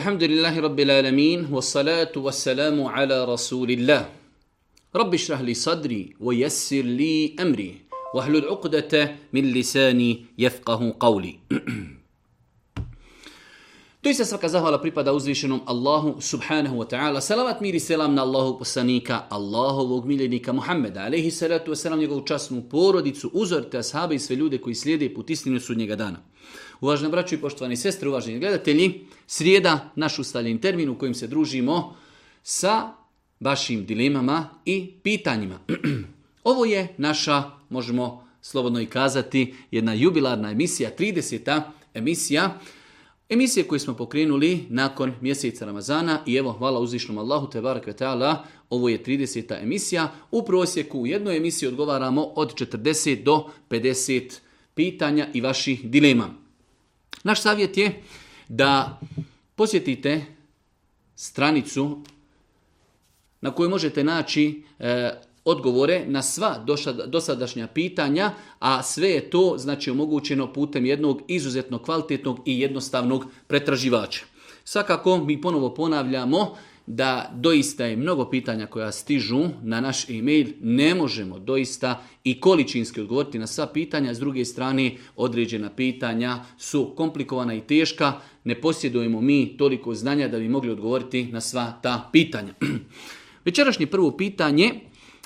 الحمد لله رب العالمين والصلاة والسلام على رسول الله رب اشرح لي صدري ويسر لي أمري واحلل عقدة من lisani يفقه قولي Doista svaka zahvala pripada uzvišenom Allahu subhanahu wa ta'ala. Salavat mir i selam na Allahu poslanika, Allahovog miljenika Muhammeda, alaihi salatu wa salam njegovu časnu porodicu, uzorte ashabe i sve ljude koji slijede put istinu sudnjega dana. Uvaženi braću i poštovani sestre, uvaženi gledatelji, srijeda naš ustaljen termin u kojem se družimo sa vašim dilemama i pitanjima. Ovo je naša, možemo slobodno i kazati, jedna jubilarna emisija, 30. emisija. Emisije koje smo pokrenuli nakon mjeseca Ramazana i evo hvala uzvišnom Allahu te barak ovo je 30. emisija. U prosjeku u jednoj emisiji odgovaramo od 40 do 50 pitanja i vaših dilema. Naš savjet je da posjetite stranicu na kojoj možete naći e, odgovore na sva dosadašnja pitanja, a sve je to znači omogućeno putem jednog izuzetno kvalitetnog i jednostavnog pretraživača. Svakako mi ponovo ponavljamo da doista je mnogo pitanja koja stižu na naš e-mail, ne možemo doista i količinski odgovoriti na sva pitanja, s druge strane određena pitanja su komplikovana i teška, ne posjedujemo mi toliko znanja da bi mogli odgovoriti na sva ta pitanja. Večerašnje prvo pitanje,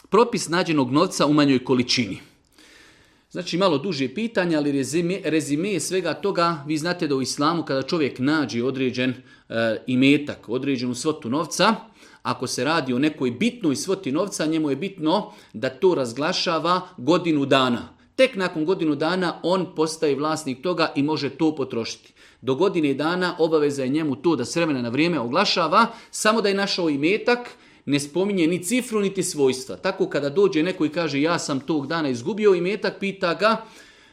propis nađenog novca u manjoj količini. Znači malo duže pitanje, ali rezime, rezime svega toga, vi znate da u islamu kada čovjek nađe određen e, imetak, određenu svotu novca, ako se radi o nekoj bitnoj svoti novca, njemu je bitno da to razglašava godinu dana. Tek nakon godinu dana on postaje vlasnik toga i može to potrošiti. Do godine dana obaveza je njemu to da s vremena na vrijeme oglašava, samo da je našao imetak, ne spominje ni cifru niti svojstva. Tako kada dođe neko i kaže ja sam tog dana izgubio i metak, pita ga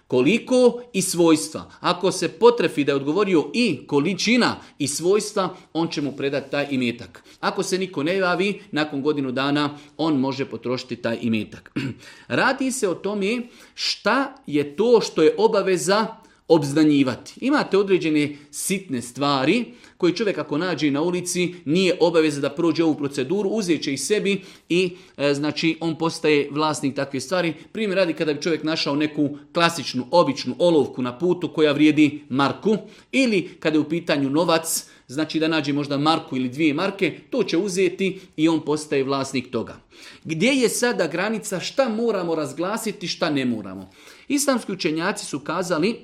koliko i svojstva. Ako se potrefi da je odgovorio i količina i svojstva, on će mu predati taj imetak. Ako se niko ne javi, nakon godinu dana on može potrošiti taj imetak. Radi se o tome šta je to što je obaveza obznanjivati. Imate određene sitne stvari, koji čovjek ako nađe na ulici nije obaveza da prođe ovu proceduru, uzet će i sebi i e, znači on postaje vlasnik takve stvari. Primjer radi kada bi čovjek našao neku klasičnu, običnu olovku na putu koja vrijedi marku ili kada je u pitanju novac, znači da nađe možda marku ili dvije marke, to će uzeti i on postaje vlasnik toga. Gdje je sada granica šta moramo razglasiti, šta ne moramo? Islamski učenjaci su kazali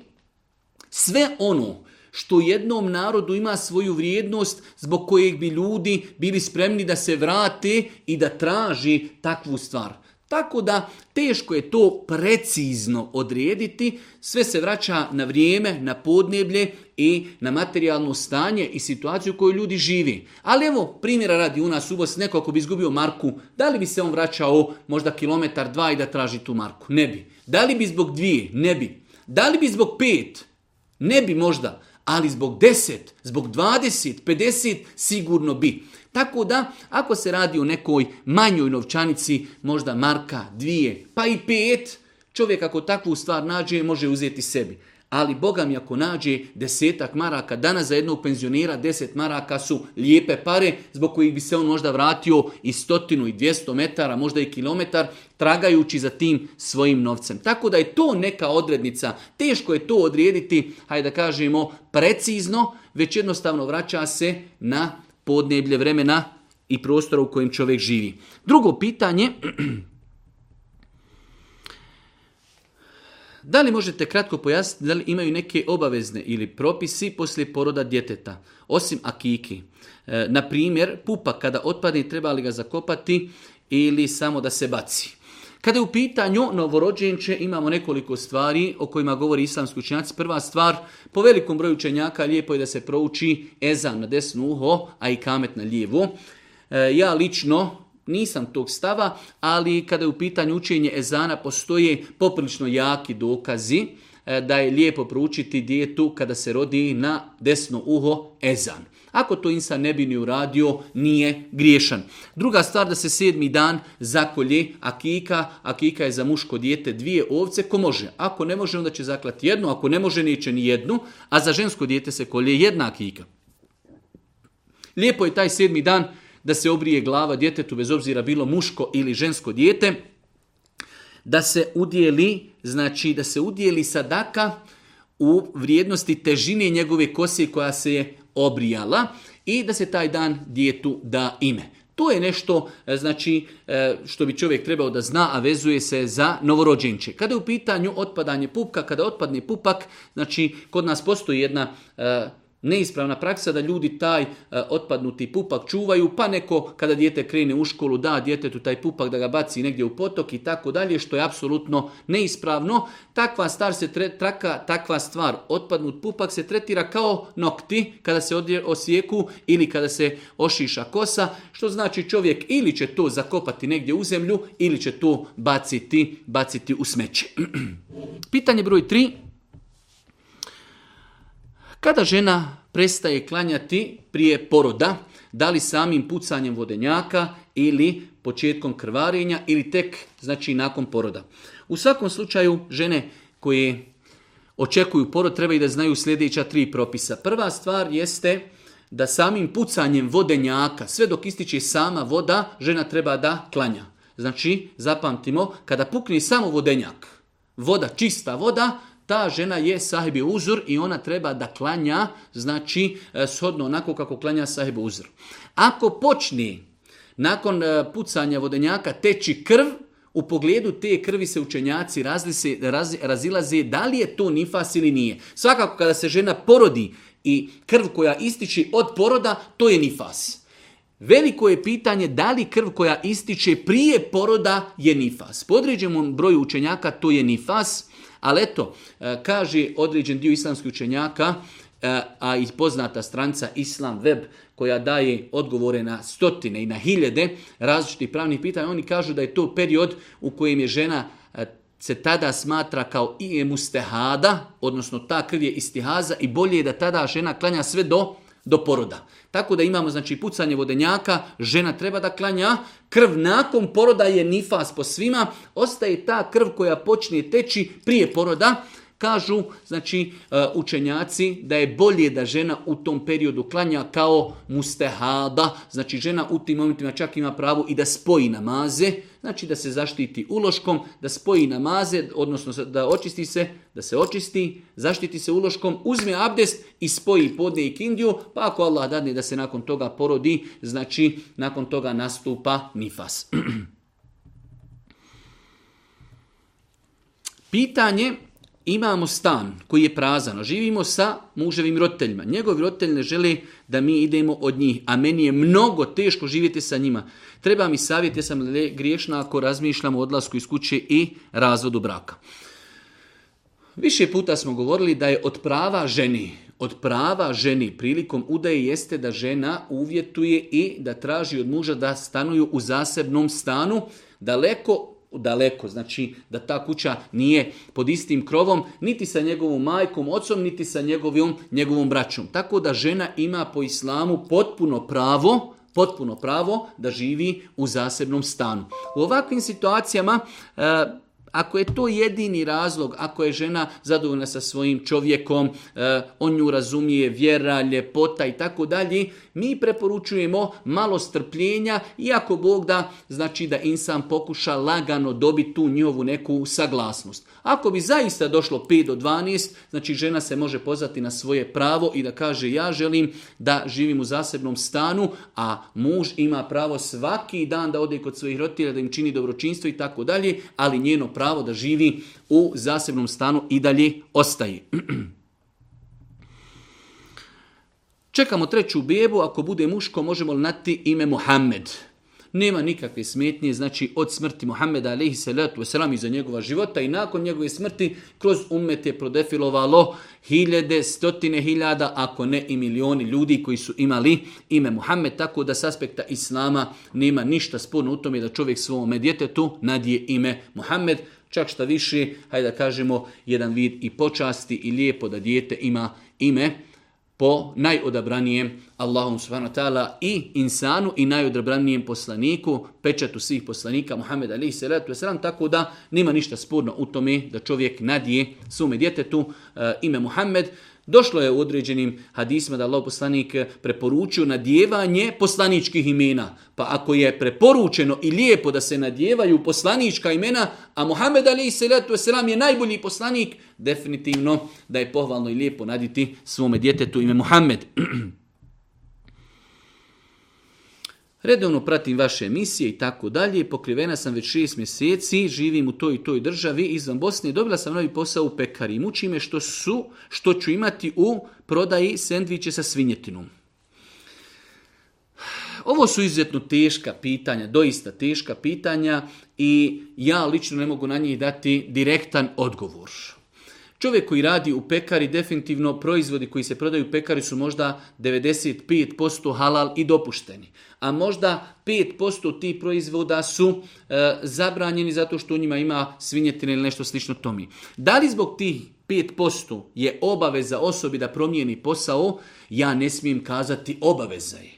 sve ono što jednom narodu ima svoju vrijednost zbog kojeg bi ljudi bili spremni da se vrate i da traži takvu stvar. Tako da teško je to precizno odrediti, sve se vraća na vrijeme, na podneblje i na materijalno stanje i situaciju u kojoj ljudi živi. Ali evo, primjera radi u nas u Bosni, neko ako bi izgubio marku, da li bi se on vraćao možda kilometar, dva i da traži tu marku? Ne bi. Da li bi zbog dvije? Ne bi. Da li bi zbog pet? Ne bi možda ali zbog 10, zbog 20, 50 sigurno bi. Tako da, ako se radi o nekoj manjoj novčanici, možda marka, dvije, pa i pet, čovjek ako takvu stvar nađe, može uzeti sebi ali Boga mi ako nađe desetak maraka, danas za jednog penzionera deset maraka su lijepe pare zbog kojih bi se on možda vratio i stotinu i dvijesto metara, možda i kilometar, tragajući za tim svojim novcem. Tako da je to neka odrednica. Teško je to odrediti, hajde da kažemo, precizno, već jednostavno vraća se na podneblje vremena i prostora u kojem čovjek živi. Drugo pitanje, Da li možete kratko pojasniti da li imaju neke obavezne ili propisi poslije poroda djeteta, osim akiki? E, na primjer, pupa kada otpadne treba li ga zakopati ili samo da se baci? Kada je u pitanju novorođenče imamo nekoliko stvari o kojima govori islamski učenjaci. Prva stvar, po velikom broju učenjaka lijepo je da se prouči ezan na desno uho, a i kamet na lijevo. E, ja lično nisam tog stava, ali kada je u pitanju učenje ezana postoje poprilično jaki dokazi e, da je lijepo proučiti djetu kada se rodi na desno uho ezan. Ako to insan ne bi ni uradio, nije griješan. Druga stvar da se sedmi dan zakolje akika. Akika je za muško dijete dvije ovce ko može. Ako ne može, onda će zaklati jednu. Ako ne može, neće ni jednu. A za žensko dijete se kolje jedna akika. Lijepo je taj sedmi dan da se obrije glava djetetu, bez obzira bilo muško ili žensko dijete, da se udijeli znači da se udijeli sadaka u vrijednosti težine njegove kose koja se je obrijala i da se taj dan djetu da ime. To je nešto e, znači, e, što bi čovjek trebao da zna, a vezuje se za novorođenče. Kada je u pitanju otpadanje pupka, kada otpadne pupak, znači kod nas postoji jedna e, neispravna praksa da ljudi taj e, otpadnuti pupak čuvaju, pa neko kada dijete krene u školu da djetetu taj pupak da ga baci negdje u potok i tako dalje, što je apsolutno neispravno. Takva stvar se traka, takva stvar, otpadnut pupak se tretira kao nokti kada se odje, osijeku ili kada se ošiša kosa, što znači čovjek ili će to zakopati negdje u zemlju ili će to baciti, baciti u smeće. Pitanje broj 3. Kada žena prestaje klanjati prije poroda, da li samim pucanjem vodenjaka ili početkom krvarenja ili tek znači nakon poroda. U svakom slučaju žene koje očekuju porod treba i da znaju sljedeća tri propisa. Prva stvar jeste da samim pucanjem vodenjaka, sve dok ističe sama voda, žena treba da klanja. Znači, zapamtimo, kada pukne samo vodenjak, voda, čista voda, ta žena je sahibi uzor i ona treba da klanja, znači e, shodno onako kako klanja sahibi uzor. Ako počni nakon e, pucanja vodenjaka teći krv, u pogledu te krvi se učenjaci razlise, razilaze da li je to nifas ili nije. Svakako kada se žena porodi i krv koja ističe od poroda, to je nifas. Veliko je pitanje da li krv koja ističe prije poroda je nifas. Po broju učenjaka to je nifas, ali eto, e, kaže određen dio islamskih učenjaka, e, a i poznata stranca Islam Web koja daje odgovore na stotine i na hiljade različitih pravnih pitanja, oni kažu da je to period u kojem je žena e, se tada smatra kao i emustehada odnosno ta krv je istihaza i bolje je da tada žena klanja sve do do poroda. Tako da imamo znači pucanje vodenjaka, žena treba da klanja, krv nakon poroda je nifas po svima, ostaje ta krv koja počne teći prije poroda, Kažu, znači, e, učenjaci da je bolje da žena u tom periodu klanja kao mustehada, znači žena u tim momentima čak ima pravo i da spoji namaze, znači da se zaštiti uloškom, da spoji namaze, odnosno da očisti se, da se očisti, zaštiti se uloškom, uzme abdest i spoji podne i kindiju, pa ako Allah dadne da se nakon toga porodi, znači nakon toga nastupa nifas. Pitanje imamo stan koji je prazan, živimo sa muževim roditeljima. Njegovi roditelji ne žele da mi idemo od njih, a meni je mnogo teško živjeti sa njima. Treba mi savjet, ja sam griješna ako razmišljam o odlasku iz kuće i razvodu braka. Više puta smo govorili da je od prava ženi, od prava ženi prilikom udaje jeste da žena uvjetuje i da traži od muža da stanuju u zasebnom stanu, daleko daleko, znači da ta kuća nije pod istim krovom, niti sa njegovom majkom, ocom, niti sa njegovom, njegovom braćom. Tako da žena ima po islamu potpuno pravo, potpuno pravo da živi u zasebnom stanu. U ovakvim situacijama e, ako je to jedini razlog, ako je žena zadovoljna sa svojim čovjekom, e, on nju razumije, vjera, ljepota i tako dalje, mi preporučujemo malo strpljenja, iako Bog da, znači da insan pokuša lagano dobiti tu njovu neku saglasnost. Ako bi zaista došlo 5 do 12, znači žena se može pozvati na svoje pravo i da kaže ja želim da živim u zasebnom stanu, a muž ima pravo svaki dan da ode kod svojih roditelja, da im čini dobročinstvo i tako dalje, ali njeno pravo da živi u zasebnom stanu i dalje ostaje. Čekamo treću bebu, ako bude muško možemo li nati ime Muhammed nema nikakve smetnje, znači od smrti Muhammeda alaihi salatu wasalam iza njegova života i nakon njegove smrti kroz umet je prodefilovalo hiljade, stotine hiljada, ako ne i milioni ljudi koji su imali ime Muhammed, tako da s aspekta Islama nema ništa sporno u tome da čovjek svome djetetu nadje ime Muhammed, čak šta više, hajde da kažemo, jedan vid i počasti i lijepo da dijete ima ime po najodabranijem Allahom subhanahu ta'ala i insanu i najodabranijem poslaniku, pečatu svih poslanika Muhammed alaihi salatu wasalam, tako da nema ništa sporno u tome da čovjek nadije svome djetetu e, ime Muhammed, Došlo je u određenim hadisma da Allah poslanik preporučio nadjevanje poslaničkih imena. Pa ako je preporučeno i lijepo da se nadjevaju poslanička imena, a Muhammed Ali je najbolji poslanik, definitivno da je pohvalno i lijepo naditi svome djetetu ime Muhammed. Redovno pratim vaše emisije i tako dalje, pokrivena sam već šest mjeseci, živim u toj i toj državi izvan Bosne dobila sam novi posao u pekari. Muči što su, što ću imati u prodaji sendviče sa svinjetinom. Ovo su izuzetno teška pitanja, doista teška pitanja i ja lično ne mogu na njih dati direktan odgovor. Čovjek koji radi u pekari, definitivno proizvodi koji se prodaju u pekari su možda 95% halal i dopušteni. A možda 5% tih proizvoda su e, zabranjeni zato što u njima ima svinjetine ili nešto slično tomi. Da li zbog tih 5% je obaveza osobi da promijeni posao, ja ne smijem kazati obaveza je.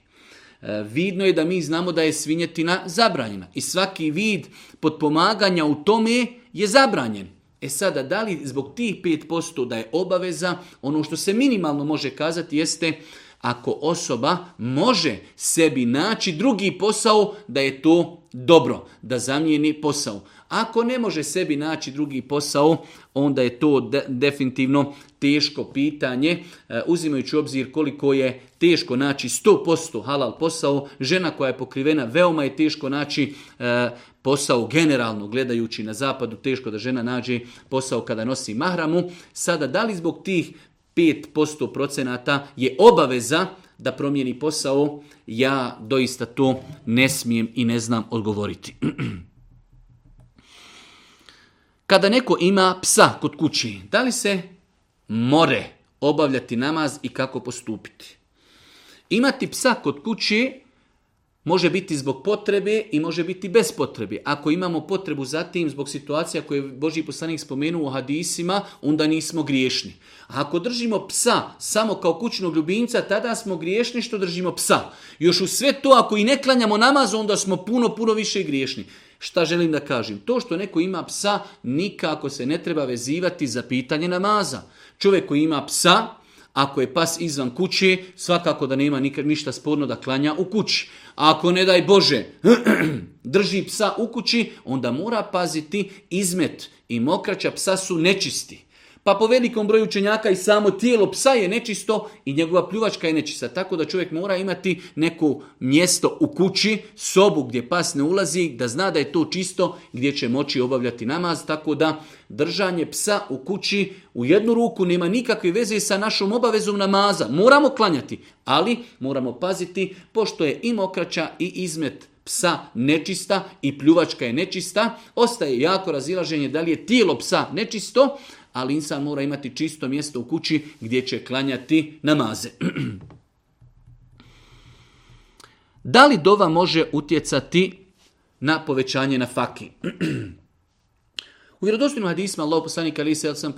E, vidno je da mi znamo da je svinjetina zabranjena i svaki vid potpomaganja u tome je zabranjen. E sada, da li zbog tih 5% da je obaveza, ono što se minimalno može kazati jeste ako osoba može sebi naći drugi posao da je to dobro, da zamijeni posao. Ako ne može sebi naći drugi posao, onda je to definitivno teško pitanje, e, uzimajući u obzir koliko je teško naći 100% halal posao, žena koja je pokrivena veoma je teško naći e, posao generalno gledajući na zapadu, teško da žena nađe posao kada nosi mahramu. Sada, da li zbog tih 5% procenata je obaveza da promijeni posao, ja doista to ne smijem i ne znam odgovoriti. Kada neko ima psa kod kući, da li se more obavljati namaz i kako postupiti? Imati psa kod kući može biti zbog potrebe i može biti bez potrebe. Ako imamo potrebu za tim zbog situacija koje je Boži poslanik spomenuo u hadisima, onda nismo griješni. A ako držimo psa samo kao kućnog ljubimca, tada smo griješni što držimo psa. Još u sve to, ako i ne klanjamo namaz, onda smo puno, puno više griješni. Šta želim da kažem? To što neko ima psa nikako se ne treba vezivati za pitanje namaza. Čovjek koji ima psa, ako je pas izvan kuće, svakako da nema ništa sporno da klanja u kući. A ako ne daj Bože, drži psa u kući, onda mora paziti izmet i mokraća psa su nečisti. Pa po velikom broju učenjaka i samo tijelo psa je nečisto i njegova pljuvačka je nečista. Tako da čovjek mora imati neko mjesto u kući, sobu gdje pas ne ulazi, da zna da je to čisto gdje će moći obavljati namaz. Tako da držanje psa u kući u jednu ruku nema nikakve veze sa našom obavezom namaza. Moramo klanjati, ali moramo paziti pošto je i mokraća i izmet psa nečista i pljuvačka je nečista. Ostaje jako razilaženje da li je tijelo psa nečisto, ali insan mora imati čisto mjesto u kući gdje će klanjati namaze. da li dova može utjecati na povećanje na faki? U vjerodostinu hadisma Allah poslanik ali se sam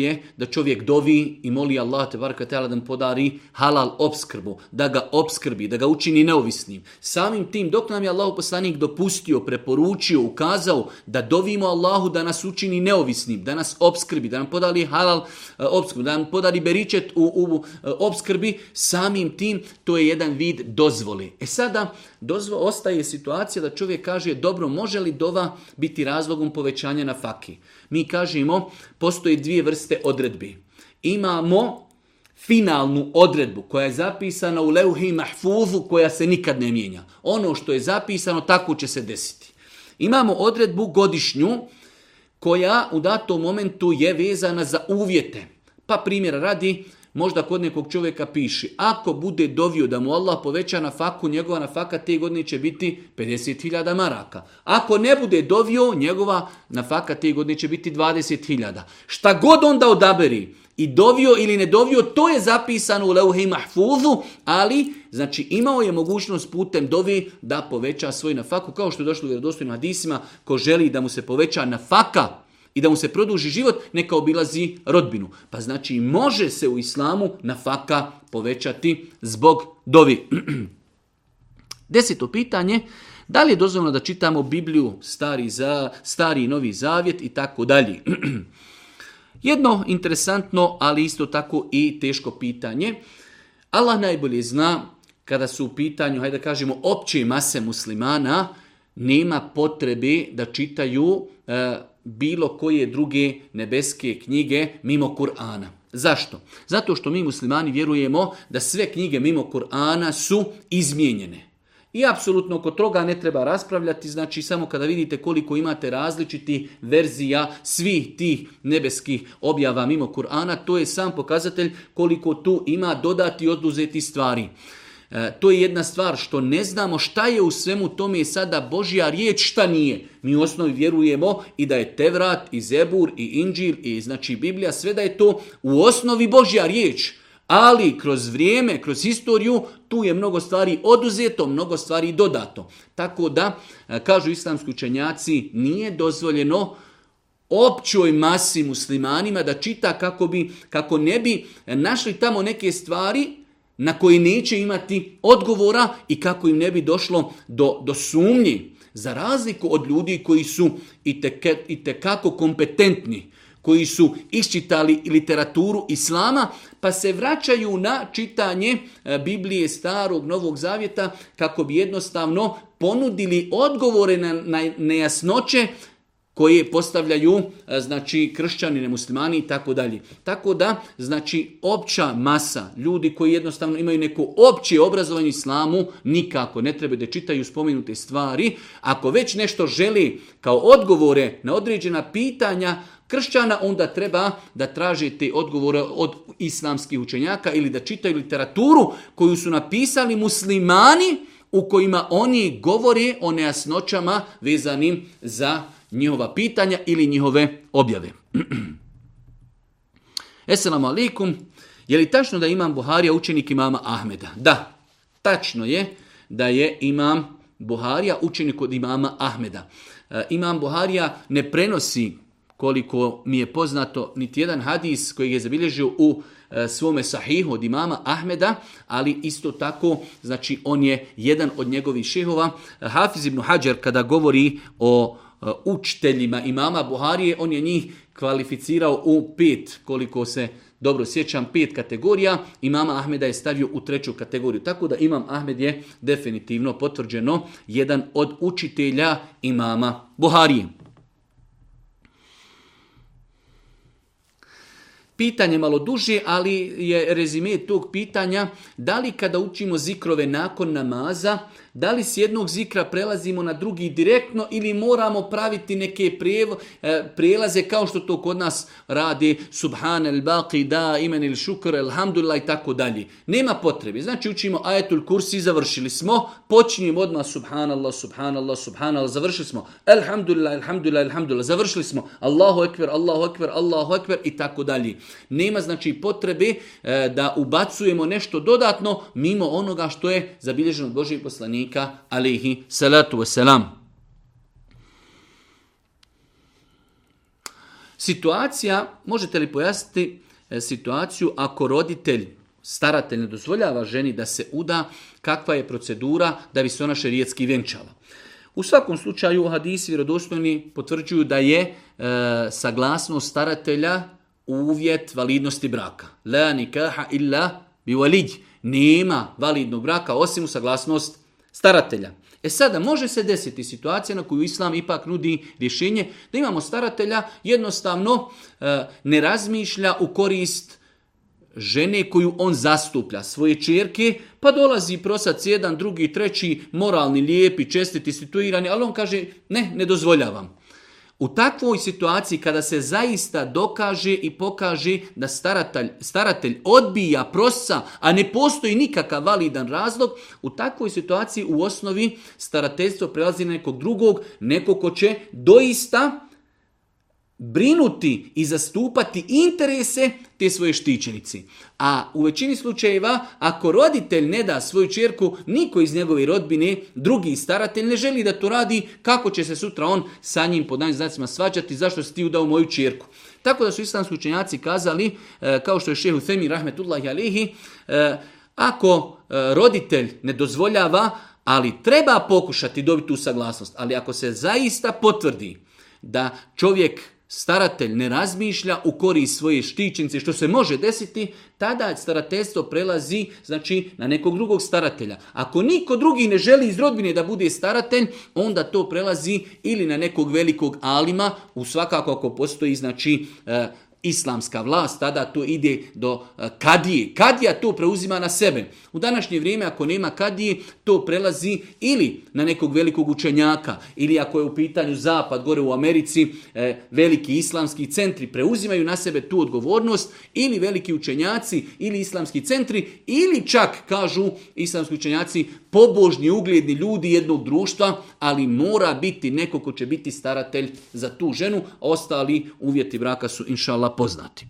je da čovjek dovi i moli Allah te ala da podari halal obskrbu, da ga obskrbi, da ga učini neovisnim. Samim tim dok nam je Allah poslanik dopustio, preporučio, ukazao da dovimo Allahu da nas učini neovisnim, da nas obskrbi, da nam podali halal e, obskrbu, da nam podari beričet u, u e, obskrbi, samim tim to je jedan vid dozvoli. E sada dozvo, ostaje situacija da čovjek kaže dobro, može li dova biti razlogom povećanja na faki? Mi kažemo, postoje dvije vrste odredbi. Imamo finalnu odredbu koja je zapisana u leuhi mahfuzu koja se nikad ne mijenja. Ono što je zapisano tako će se desiti. Imamo odredbu godišnju koja u datom momentu je vezana za uvjete. Pa primjer radi, možda kod nekog čovjeka piši, ako bude dovio da mu Allah poveća na faku, njegova na faka te godine će biti 50.000 maraka. Ako ne bude dovio, njegova na faka te godine će biti 20.000. Šta god onda odaberi, i dovio ili ne dovio, to je zapisano u i Mahfuzu, ali znači imao je mogućnost putem dovi da poveća svoj na faku kao što je došlo u vjerodostojnim hadisima, ko želi da mu se poveća na faka i da mu se produži život, neka obilazi rodbinu. Pa znači može se u islamu na faka povećati zbog dovi. Deseto pitanje, da li je dozvoljeno da čitamo Bibliju, stari, za, stari novi zavjet i tako dalje? Jedno interesantno, ali isto tako i teško pitanje. Allah najbolje zna kada su u pitanju, hajde da kažemo, opće mase muslimana, nema potrebe da čitaju e, bilo koje druge nebeske knjige mimo Kur'ana. Zašto? Zato što mi muslimani vjerujemo da sve knjige mimo Kur'ana su izmijenjene. I apsolutno oko toga ne treba raspravljati, znači samo kada vidite koliko imate različiti verzija svih tih nebeskih objava mimo Kur'ana, to je sam pokazatelj koliko tu ima dodati i oduzeti stvari. E, to je jedna stvar što ne znamo šta je u svemu tome sada Božja riječ, šta nije. Mi u osnovi vjerujemo i da je Tevrat, i Zebur, i Inđil, i znači Biblija, sve da je to u osnovi Božja riječ. Ali kroz vrijeme, kroz historiju, tu je mnogo stvari oduzeto, mnogo stvari dodato. Tako da, e, kažu islamski učenjaci, nije dozvoljeno općoj masi muslimanima da čita kako, bi, kako ne bi našli tamo neke stvari na koji neće imati odgovora i kako im ne bi došlo do, do sumnji. Za razliku od ljudi koji su i itekako kompetentni, koji su iščitali literaturu islama, pa se vraćaju na čitanje e, Biblije Starog Novog Zavjeta kako bi jednostavno ponudili odgovore na nejasnoće koje postavljaju e, znači kršćani, muslimani i tako dalje. Tako da znači opća masa ljudi koji jednostavno imaju neko opće obrazovanje islamu nikako ne treba da čitaju spomenute stvari. Ako već nešto želi kao odgovore na određena pitanja kršćana, onda treba da tražite te odgovore od islamskih učenjaka ili da čitaju literaturu koju su napisali muslimani u kojima oni govore o nejasnoćama vezanim za njihova pitanja ili njihove objave. Esselamu alaikum. Je li tačno da imam Buharija učenik imama Ahmeda? Da, tačno je da je imam Buharija učenik od imama Ahmeda. E, imam Buharija ne prenosi koliko mi je poznato niti jedan hadis koji je zabilježio u e, svome sahihu od imama Ahmeda, ali isto tako, znači on je jedan od njegovih šehova. Hafiz ibn Hajar kada govori o Uh, učiteljima imama Buharije, on je njih kvalificirao u pet, koliko se dobro sjećam, pet kategorija. Imama Ahmeda je stavio u treću kategoriju. Tako da Imam Ahmed je definitivno potvrđeno jedan od učitelja imama Buharije. Pitanje malo duže, ali je rezime tog pitanja da li kada učimo zikrove nakon namaza, da li s jednog zikra prelazimo na drugi direktno ili moramo praviti neke e, prijelaze kao što to kod nas radi Subhan el Baqi, da, imen il šukr, elhamdulillah i tako dalje. Nema potrebe. Znači učimo ajetul kursi, završili smo, počinjemo odmah Subhanallah, Subhanallah, Subhanallah, završili smo. Elhamdulillah, elhamdulillah, elhamdulillah, završili smo. Allahu ekber, Allahu ekber, Allahu ekber i tako dalje. Nema znači potrebe e, da ubacujemo nešto dodatno mimo onoga što je zabilježeno od Božih poslanika poslanika alihi salatu wasalam. Situacija, možete li pojasniti e, situaciju ako roditelj, staratelj ne dozvoljava ženi da se uda, kakva je procedura da bi se ona šerijetski vjenčala. U svakom slučaju hadisi vjerodostojni potvrđuju da je e, saglasnost staratelja uvjet validnosti braka. La nikaha illa bi Nema validnog braka osim u saglasnost staratelja. E sada, može se desiti situacija na koju islam ipak nudi rješenje, da imamo staratelja jednostavno e, ne razmišlja u korist žene koju on zastuplja, svoje čerke, pa dolazi prosac jedan, drugi, treći, moralni, lijepi, čestiti, situirani, ali on kaže ne, ne dozvoljavam. U takvoj situaciji kada se zaista dokaže i pokaže da staratelj, odbija prosa, a ne postoji nikakav validan razlog, u takvoj situaciji u osnovi starateljstvo prelazi na nekog drugog, nekog ko će doista brinuti i zastupati interese te svoje štićenici. A u većini slučajeva, ako roditelj ne da svoju čerku, niko iz njegove rodbine, drugi staratelj ne želi da to radi, kako će se sutra on sa njim pod znacima svađati, zašto si ti udao moju čerku. Tako da su islamski učenjaci kazali, e, kao što je šehu Themi i Alihi, e, ako e, roditelj ne dozvoljava, ali treba pokušati dobiti tu saglasnost, ali ako se zaista potvrdi da čovjek staratelj ne razmišlja u korist svoje štićenice, što se može desiti, tada starateljstvo prelazi znači, na nekog drugog staratelja. Ako niko drugi ne želi iz rodbine da bude staratelj, onda to prelazi ili na nekog velikog alima, u svakako ako postoji znači, e, islamska vlast, tada to ide do e, kadije. Kadija to preuzima na sebe. U današnje vrijeme ako nema kadije, to prelazi ili na nekog velikog učenjaka, ili ako je u pitanju zapad, gore u Americi, e, veliki islamski centri preuzimaju na sebe tu odgovornost, ili veliki učenjaci, ili islamski centri, ili čak, kažu islamski učenjaci, pobožni, ugledni ljudi jednog društva, ali mora biti neko ko će biti staratelj za tu ženu, ostali uvjeti braka su inšala poznati.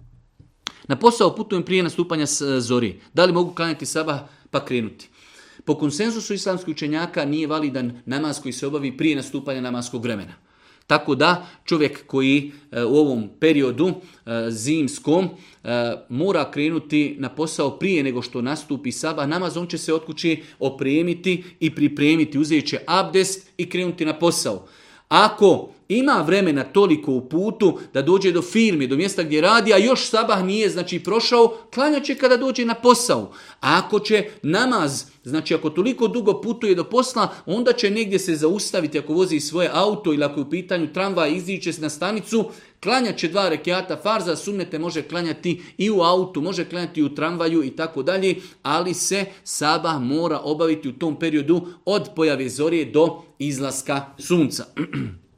Na posao putujem prije nastupanja eh, zori. Da li mogu klanjati sabah pa krenuti? Po konsenzusu islamskih učenjaka nije validan namaz koji se obavi prije nastupanja namaskog vremena. Tako da čovjek koji e, u ovom periodu e, zimskom e, mora krenuti na posao prije nego što nastupi sabah namaz, on će se od opremiti i pripremiti, uzeti će abdest i krenuti na posao. Ako ima vremena toliko u putu da dođe do firme, do mjesta gdje radi, a još sabah nije znači prošao, klanjat će kada dođe na posao. A ako će namaz, znači ako toliko dugo putuje do posla, onda će negdje se zaustaviti ako vozi svoje auto ili ako je u pitanju tramvaj iziće se na stanicu, klanjat će dva rekiata farza, sunnete može klanjati i u autu, može klanjati i u tramvaju i tako dalje, ali se sabah mora obaviti u tom periodu od pojave zorije do izlaska sunca.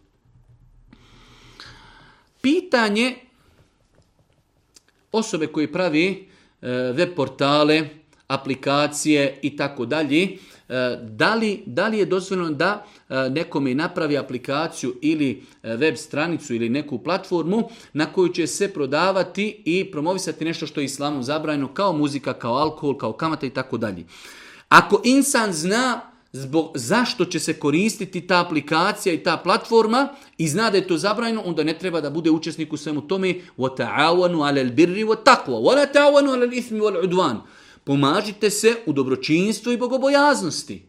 pitanje osobe koji pravi e, web portale, aplikacije i tako dalje, e, da li je dozvoljeno da e, nekome napravi aplikaciju ili web stranicu ili neku platformu na koju će se prodavati i promovisati nešto što je islamom zabrajeno kao muzika, kao alkohol, kao kamata i tako dalje. Ako insan zna zbog, zašto će se koristiti ta aplikacija i ta platforma i zna da je to zabranjeno, onda ne treba da bude učesnik u svemu tome وَتَعَوَنُ عَلَى الْبِرِّ وَتَقْوَ وَلَا عَلَى الْإِثْمِ Pomažite se u dobročinstvu i bogobojaznosti.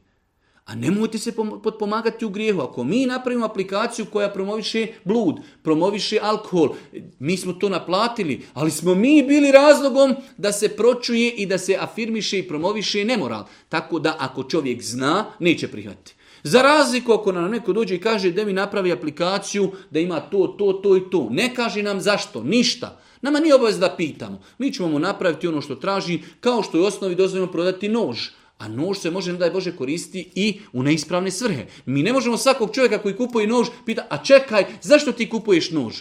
A nemojte se potpomagati u grijehu. Ako mi napravimo aplikaciju koja promoviše blud, promoviše alkohol, mi smo to naplatili, ali smo mi bili razlogom da se pročuje i da se afirmiše i promoviše nemoral. Tako da ako čovjek zna, neće prihvatiti. Za razliku ako nam neko dođe i kaže da mi napravi aplikaciju da ima to, to, to i to. Ne kaže nam zašto, ništa. Nama nije obavez da pitamo. Mi ćemo mu napraviti ono što traži, kao što je u osnovi dozvoljeno prodati nož. A nož se može, ne daj Bože, koristi i u neispravne svrhe. Mi ne možemo svakog čovjeka koji kupuje nož pita, a čekaj, zašto ti kupuješ nož?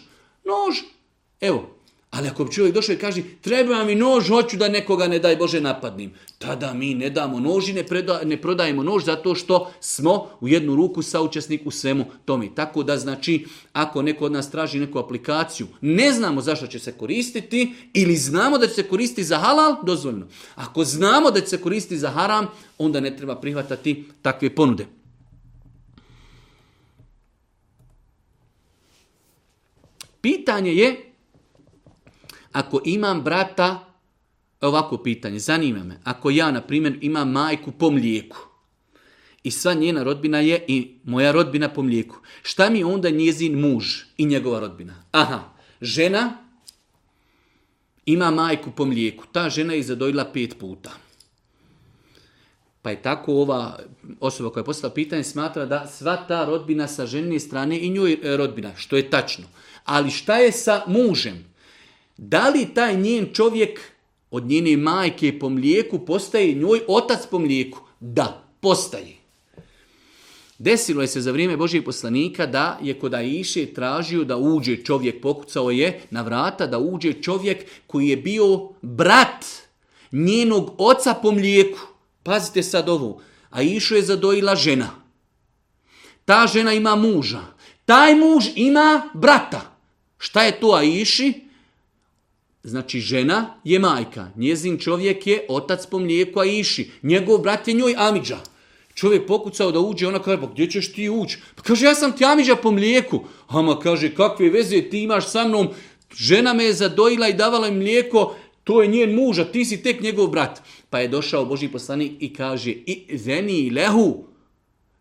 Nož, evo, ali ako bi čovjek došao i kaže, treba mi nož, hoću da nekoga ne daj Bože napadnim. Tada mi ne damo nož i ne, prodajemo nož zato što smo u jednu ruku saučesnik u svemu tome. Tako da znači, ako neko od nas traži neku aplikaciju, ne znamo zašto će se koristiti ili znamo da će se koristiti za halal, dozvoljno. Ako znamo da će se koristiti za haram, onda ne treba prihvatati takve ponude. Pitanje je ako imam brata, ovako pitanje, zanima me, ako ja, na primjer, imam majku po mlijeku i sva njena rodbina je i moja rodbina po mlijeku, šta mi onda njezin muž i njegova rodbina? Aha, žena ima majku po mlijeku, ta žena je zadojila pet puta. Pa je tako ova osoba koja je postala pitanje smatra da sva ta rodbina sa ženine strane i njoj e, rodbina, što je tačno. Ali šta je sa mužem? Da li taj njen čovjek od njene majke po mlijeku postaje njoj otac po mlijeku? Da, postaje. Desilo je se za vrijeme Božijeg poslanika da je kod Aiše tražio da uđe čovjek, pokucao je na vrata, da uđe čovjek koji je bio brat njenog oca po mlijeku. Pazite sad ovo. Aišu je zadojila žena. Ta žena ima muža. Taj muž ima brata. Šta je to Aiši? Znači žena je majka, njezin čovjek je otac po mlijeku a iši, njegov brat je njoj Amidža. Čovjek pokucao da uđe, ona kaže, pa gdje ćeš ti ući? Pa kaže, ja sam ti Amidža po mlijeku. Ama kaže, kakve veze ti imaš sa mnom? Žena me je zadojila i davala im mlijeko, to je njen muž, a ti si tek njegov brat. Pa je došao Boži poslanik i kaže, i zeni lehu,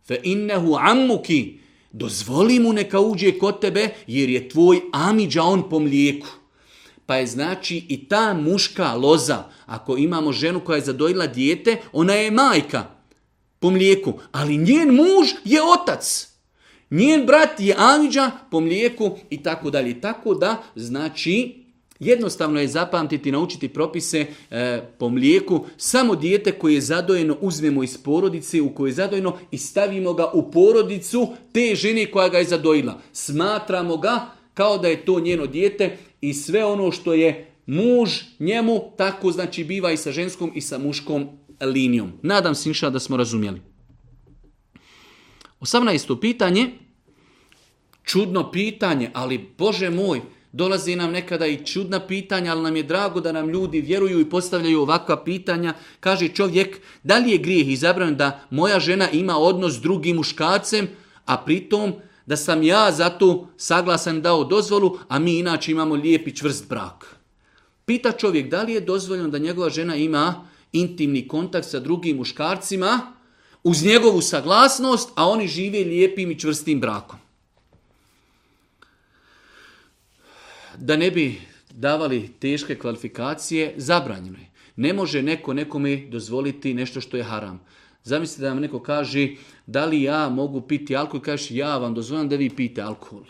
fe innehu ammuki, dozvoli mu neka uđe kod tebe, jer je tvoj Amidža on po mlijeku. Pa je znači i ta muška loza, ako imamo ženu koja je zadojila dijete, ona je majka po mlijeku, ali njen muž je otac. Njen brat je anđa po mlijeku i tako dalje. Tako da, znači, jednostavno je zapamtiti, naučiti propise e, po mlijeku. Samo dijete koje je zadojeno uzmemo iz porodice u kojoj je zadojeno i stavimo ga u porodicu te žene koja ga je zadojila. Smatramo ga kao da je to njeno dijete i sve ono što je muž njemu, tako znači biva i sa ženskom i sa muškom linijom. Nadam se inša da smo razumjeli. 18. pitanje, čudno pitanje, ali Bože moj, dolazi nam nekada i čudna pitanja, ali nam je drago da nam ljudi vjeruju i postavljaju ovakva pitanja. Kaže čovjek, da li je grijeh izabran da moja žena ima odnos s drugim muškarcem, a pritom da sam ja zato saglasan dao dozvolu, a mi inače imamo lijepi čvrst brak. Pita čovjek da li je dozvoljeno da njegova žena ima intimni kontakt sa drugim muškarcima uz njegovu saglasnost, a oni žive lijepim i čvrstim brakom. Da ne bi davali teške kvalifikacije, zabranjeno je. Ne može neko nekome dozvoliti nešto što je haram. Zamislite da vam neko kaže da li ja mogu piti alkohol i kažeš ja vam dozvoljam da vi pijete alkohol.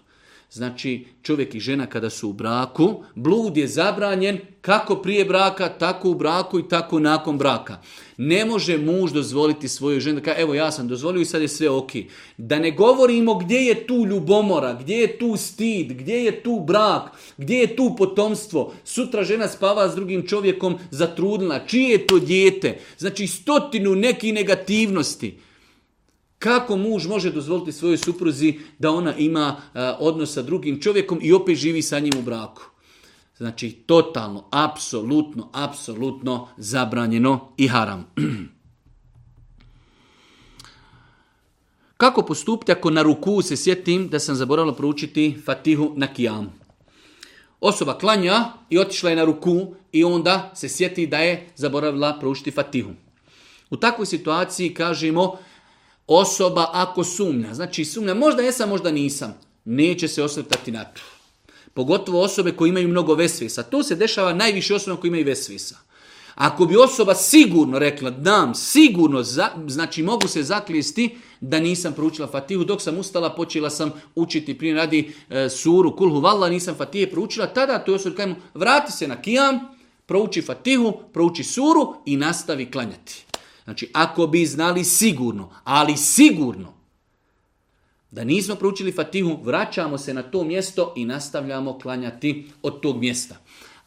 Znači, čovjek i žena kada su u braku, blud je zabranjen kako prije braka, tako u braku i tako nakon braka. Ne može muž dozvoliti svoju ženu, da kaže, evo ja sam dozvolio i sad je sve ok. Da ne govorimo gdje je tu ljubomora, gdje je tu stid, gdje je tu brak, gdje je tu potomstvo. Sutra žena spava s drugim čovjekom zatrudnila. Čije je to dijete? Znači, stotinu nekih negativnosti. Kako muž može dozvoliti svojoj supruzi da ona ima e, odnos sa drugim čovjekom i opet živi sa njim u braku? Znači, totalno, apsolutno, apsolutno zabranjeno i haram. Kako postupiti ako na ruku se sjetim da sam zaboravila proučiti Fatihu na kijam? Osoba klanja i otišla je na ruku i onda se sjeti da je zaboravila proučiti Fatihu. U takvoj situaciji kažemo Osoba ako sumnja, znači sumnja, možda jesam, možda nisam, neće se osvrtati na to. Pogotovo osobe koje imaju mnogo vesvisa. To se dešava najviše osobama koje imaju vesvisa. Ako bi osoba sigurno rekla, dam, sigurno, za, znači mogu se zaklijesti da nisam proučila Fatihu, dok sam ustala počela sam učiti prije radi e, suru Kulhu Valla, nisam Fatije proučila, tada to je osoba vrati se na kijam, prouči Fatihu, prouči suru i nastavi klanjati. Znači, ako bi znali sigurno, ali sigurno, da nismo proučili Fatihu, vraćamo se na to mjesto i nastavljamo klanjati od tog mjesta.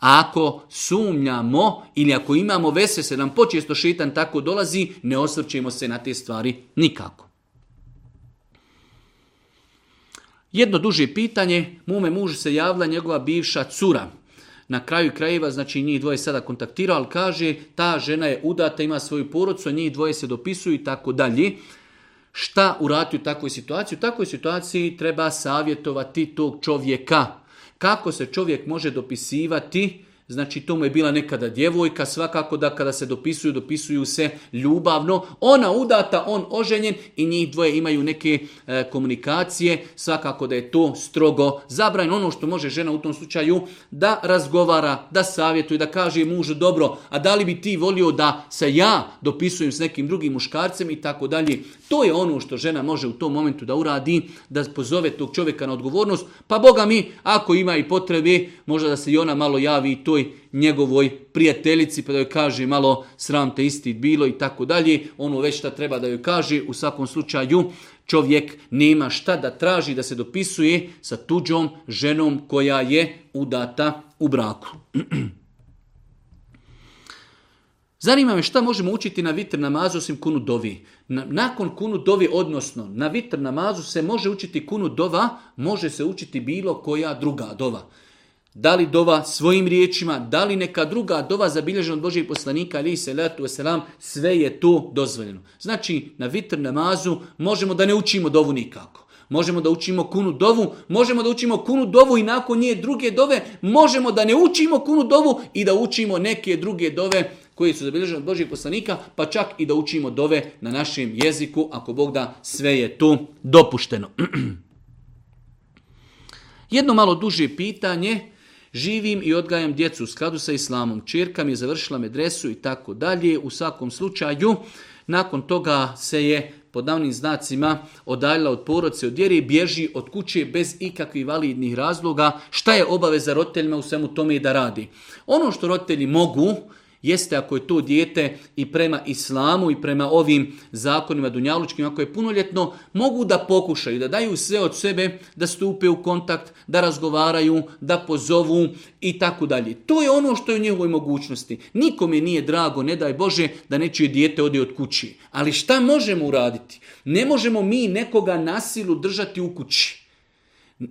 A ako sumnjamo ili ako imamo vese, se nam počesto šitan tako dolazi, ne osvrćemo se na te stvari nikako. Jedno duže pitanje, mome mužu se javila njegova bivša cura na kraju krajeva, znači njih dvoje sada kontaktira, ali kaže ta žena je udata, ima svoju porodcu, a njih dvoje se dopisuju i tako dalje. Šta uraditi u takvoj situaciji? U takvoj situaciji treba savjetovati tog čovjeka. Kako se čovjek može dopisivati Znači to mu je bila nekada djevojka, svakako da kada se dopisuju, dopisuju se ljubavno. Ona udata, on oženjen i njih dvoje imaju neke e, komunikacije, svakako da je to strogo zabranjeno. Ono što može žena u tom slučaju da razgovara, da savjetuje, da kaže mužu dobro, a da li bi ti volio da se ja dopisujem s nekim drugim muškarcem i tako dalje. To je ono što žena može u tom momentu da uradi, da pozove tog čovjeka na odgovornost, pa boga mi, ako ima i potrebe, možda da se i ona malo javi i to njegovoj prijateljici pa da joj kaže malo sram te isti bilo i tako dalje. Ono već šta treba da joj kaže. U svakom slučaju čovjek nema šta da traži da se dopisuje sa tuđom ženom koja je udata u braku. Zanima me šta možemo učiti na vitr namazu osim kunu dovi. nakon kunu dovi, odnosno na vitr namazu se može učiti kunu dova, može se učiti bilo koja druga dova da li dova svojim riječima, da li neka druga dova zabilježena od Božijeg poslanika, ali se letu selam, sve je tu dozvoljeno. Znači, na vitr namazu možemo da ne učimo dovu nikako. Možemo da učimo kunu dovu, možemo da učimo kunu dovu i nakon nje druge dove, možemo da ne učimo kunu dovu i da učimo neke druge dove koje su zabilježene od Božijeg poslanika, pa čak i da učimo dove na našem jeziku, ako Bog da sve je tu dopušteno. Jedno malo duže pitanje, Živim i odgajam djecu u skladu sa islamom. Čirka mi je završila medresu i tako dalje. U svakom slučaju, nakon toga se je pod davnim znacima odaljila od poroce, od vjere bježi od kuće bez ikakvih validnih razloga. Šta je obaveza roditeljima u svemu tome i da radi? Ono što roditelji mogu, Jeste ako je to dijete i prema islamu i prema ovim zakonima dunjalučkim, ako je punoljetno, mogu da pokušaju, da daju sve od sebe, da stupe u kontakt, da razgovaraju, da pozovu i tako dalje. To je ono što je u njegovoj mogućnosti. Nikome nije drago, ne daj Bože, da nečije dijete ode od kući. Ali šta možemo uraditi? Ne možemo mi nekoga nasilu držati u kući.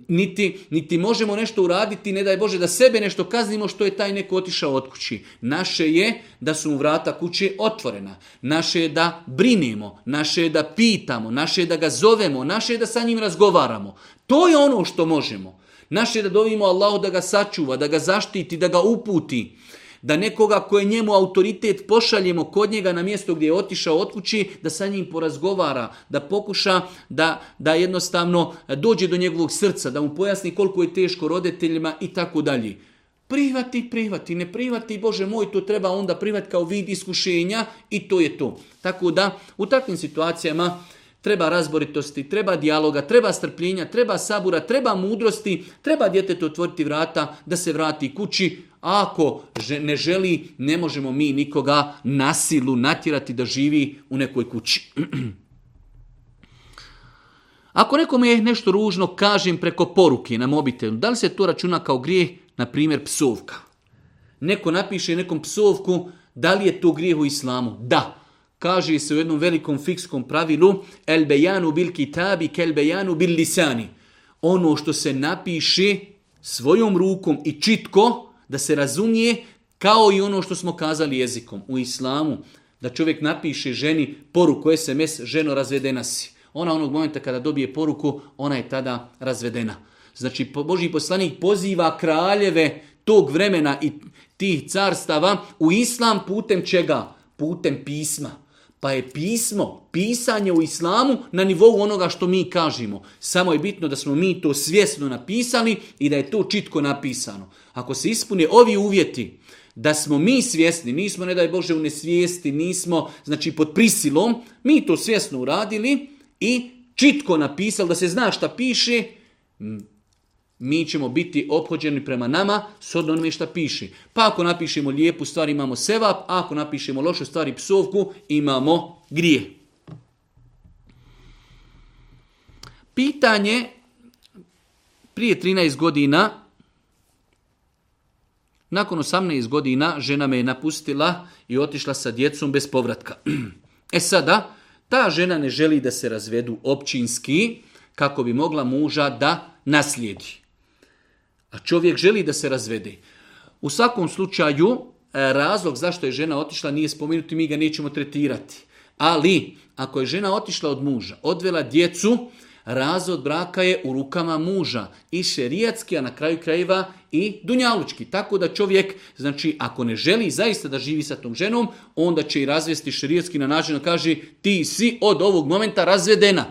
Niti, niti možemo nešto uraditi, ne daj Bože, da sebe nešto kaznimo što je taj neko otišao od kući. Naše je da su mu vrata kuće otvorena. Naše je da brinemo, naše je da pitamo, naše je da ga zovemo, naše je da sa njim razgovaramo. To je ono što možemo. Naše je da dovimo Allahu da ga sačuva, da ga zaštiti, da ga uputi da nekoga koje njemu autoritet pošaljemo kod njega na mjesto gdje je otišao od kući, da sa njim porazgovara, da pokuša da, da jednostavno e, dođe do njegovog srca, da mu pojasni koliko je teško roditeljima i tako dalje. Prihvati, privati, ne prihvati, Bože moj, to treba onda privati kao vid iskušenja i to je to. Tako da u takvim situacijama treba razboritosti, treba dijaloga, treba strpljenja, treba sabura, treba mudrosti, treba djetetu otvoriti vrata da se vrati kući, ako ne želi, ne možemo mi nikoga nasilu natjerati da živi u nekoj kući. Ako nekome nešto ružno kažem preko poruke na mobitelu, da li se to računa kao grijeh, na primjer psovka? Neko napiše nekom psovku, da li je to grijeh u islamu? Da. Kaže se u jednom velikom fikskom pravilu el bejanu bil kitabi kel bil lisani. Ono što se napiše svojom rukom i čitko, da se razumije kao i ono što smo kazali jezikom u islamu. Da čovjek napiše ženi poruku SMS ženo razvedena si. Ona onog momenta kada dobije poruku, ona je tada razvedena. Znači, Boži poslanik poziva kraljeve tog vremena i tih carstava u islam putem čega? Putem pisma. Pa je pismo, pisanje u islamu na nivou onoga što mi kažemo. Samo je bitno da smo mi to svjesno napisali i da je to čitko napisano. Ako se ispune ovi uvjeti, da smo mi svjesni, nismo, ne daj Bože, u nesvijesti, nismo, znači, pod prisilom, mi to svjesno uradili i čitko napisali, da se zna šta piše, mi ćemo biti obhođeni prema nama shodno onome šta piše. Pa ako napišemo lijepu stvar imamo sevap, a ako napišemo lošu stvar i psovku imamo grije. Pitanje prije 13 godina, nakon 18 godina žena me je napustila i otišla sa djecom bez povratka. E sada, ta žena ne želi da se razvedu općinski kako bi mogla muža da naslijedi a čovjek želi da se razvede. U svakom slučaju, e, razlog zašto je žena otišla nije spomenuti, mi ga nećemo tretirati. Ali, ako je žena otišla od muža, odvela djecu, razvod braka je u rukama muža i šerijatski, a na kraju krajeva i dunjalučki. Tako da čovjek, znači, ako ne želi zaista da živi sa tom ženom, onda će i razvesti šerijatski na način da kaže ti si od ovog momenta razvedena.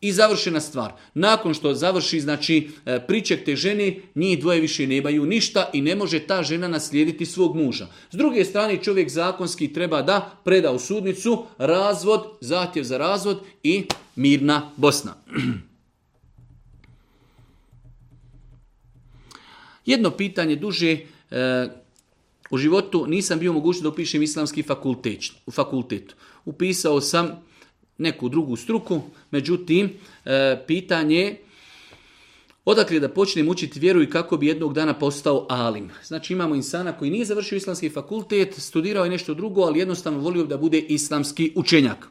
I završena stvar. Nakon što završi znači, e, priček te žene, njih dvoje više nemaju ništa i ne može ta žena naslijediti svog muža. S druge strane, čovjek zakonski treba da preda u sudnicu razvod, zahtjev za razvod i mirna Bosna. Jedno pitanje duže, e, u životu nisam bio mogućen da upišem islamski fakultet. fakultet. Upisao sam neku drugu struku, međutim, e, pitanje Odakle da počnem učiti vjeru i kako bi jednog dana postao alim. Znači imamo insana koji nije završio islamski fakultet, studirao je nešto drugo, ali jednostavno volio da bude islamski učenjak.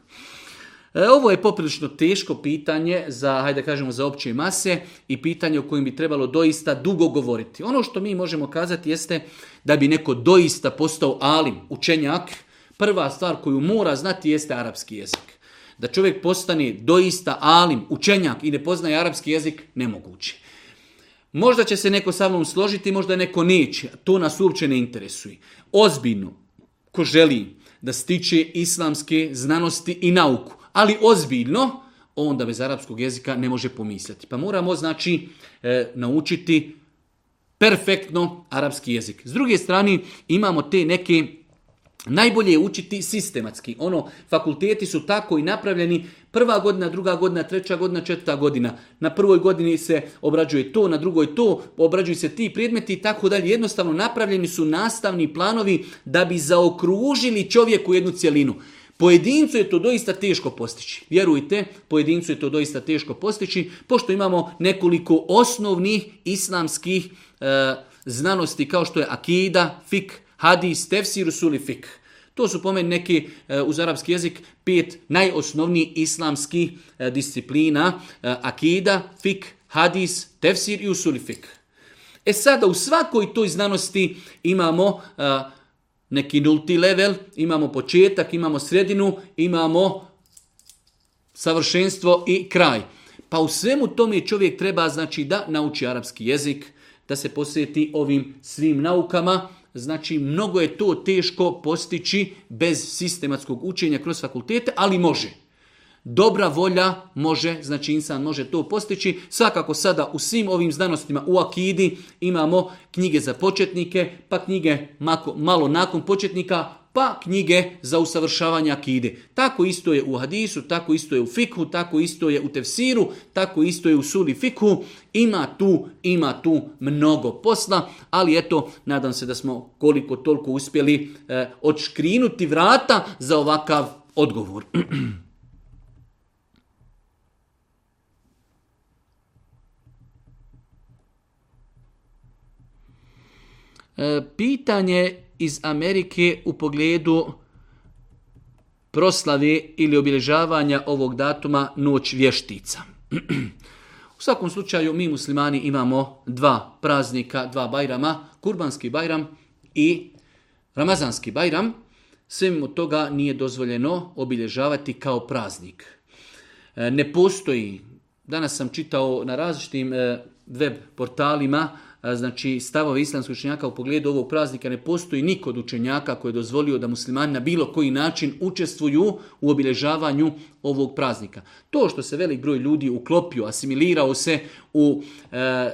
E, ovo je poprilično teško pitanje za, hajde kažemo, za opće mase i pitanje o kojem bi trebalo doista dugo govoriti. Ono što mi možemo kazati jeste da bi neko doista postao alim, učenjak, prva stvar koju mora znati jeste arapski jezik da čovjek postane doista alim, učenjak i ne poznaje arapski jezik, nemoguće. Možda će se neko sa mnom složiti, možda neko neće. To nas uopće ne interesuje. Ozbiljno, ko želi da stiče islamske znanosti i nauku, ali ozbiljno, onda bez arapskog jezika ne može pomisliti. Pa moramo, znači, e, naučiti perfektno arapski jezik. S druge strane, imamo te neke Najbolje je učiti sistematski. Ono, fakulteti su tako i napravljeni. Prva godina, druga godina, treća godina, četvrta godina. Na prvoj godini se obrađuje to, na drugoj to, obrađuju se ti predmeti i tako dalje. Jednostavno napravljeni su nastavni planovi da bi zaokružili čovjeku jednu cjelinu. Pojedincu je to doista teško postići. Vjerujte, pojedincu je to doista teško postići, pošto imamo nekoliko osnovnih islamskih e, znanosti kao što je akida, fik, hadis, tefsir, usuli fik. To su po neki, e, uz arapski jezik, pet najosnovnijih islamskih e, disciplina, e, akida, fik, hadis, tefsir i usuli fik. E sada u svakoj toj znanosti imamo neki nulti level, imamo početak, imamo sredinu, imamo savršenstvo i kraj. Pa u svemu tome čovjek treba znači da nauči arapski jezik, da se posjeti ovim svim naukama, znači mnogo je to teško postići bez sistematskog učenja kroz fakultete, ali može. Dobra volja može, znači insan može to postići. Svakako sada u svim ovim znanostima u Akidi imamo knjige za početnike, pa knjige malo nakon početnika, pa knjige za usavršavanje akide. Tako isto je u hadisu, tako isto je u fikhu, tako isto je u tefsiru, tako isto je u suli fikhu. Ima tu, ima tu mnogo posla, ali eto, nadam se da smo koliko toliko uspjeli e, odškrinuti vrata za ovakav odgovor. E, pitanje iz Amerike u pogledu proslave ili obilježavanja ovog datuma Noć vještica. U svakom slučaju mi muslimani imamo dva praznika, dva bajrama, kurbanski bajram i ramazanski bajram. Svim od toga nije dozvoljeno obilježavati kao praznik. E, ne postoji, danas sam čitao na različitim e, web portalima, znači stavovi islamskih učenjaka u pogledu ovog praznika ne postoji niko od učenjaka koji je dozvolio da muslimani na bilo koji način učestvuju u obilježavanju ovog praznika. To što se velik broj ljudi uklopio, asimilirao se u e,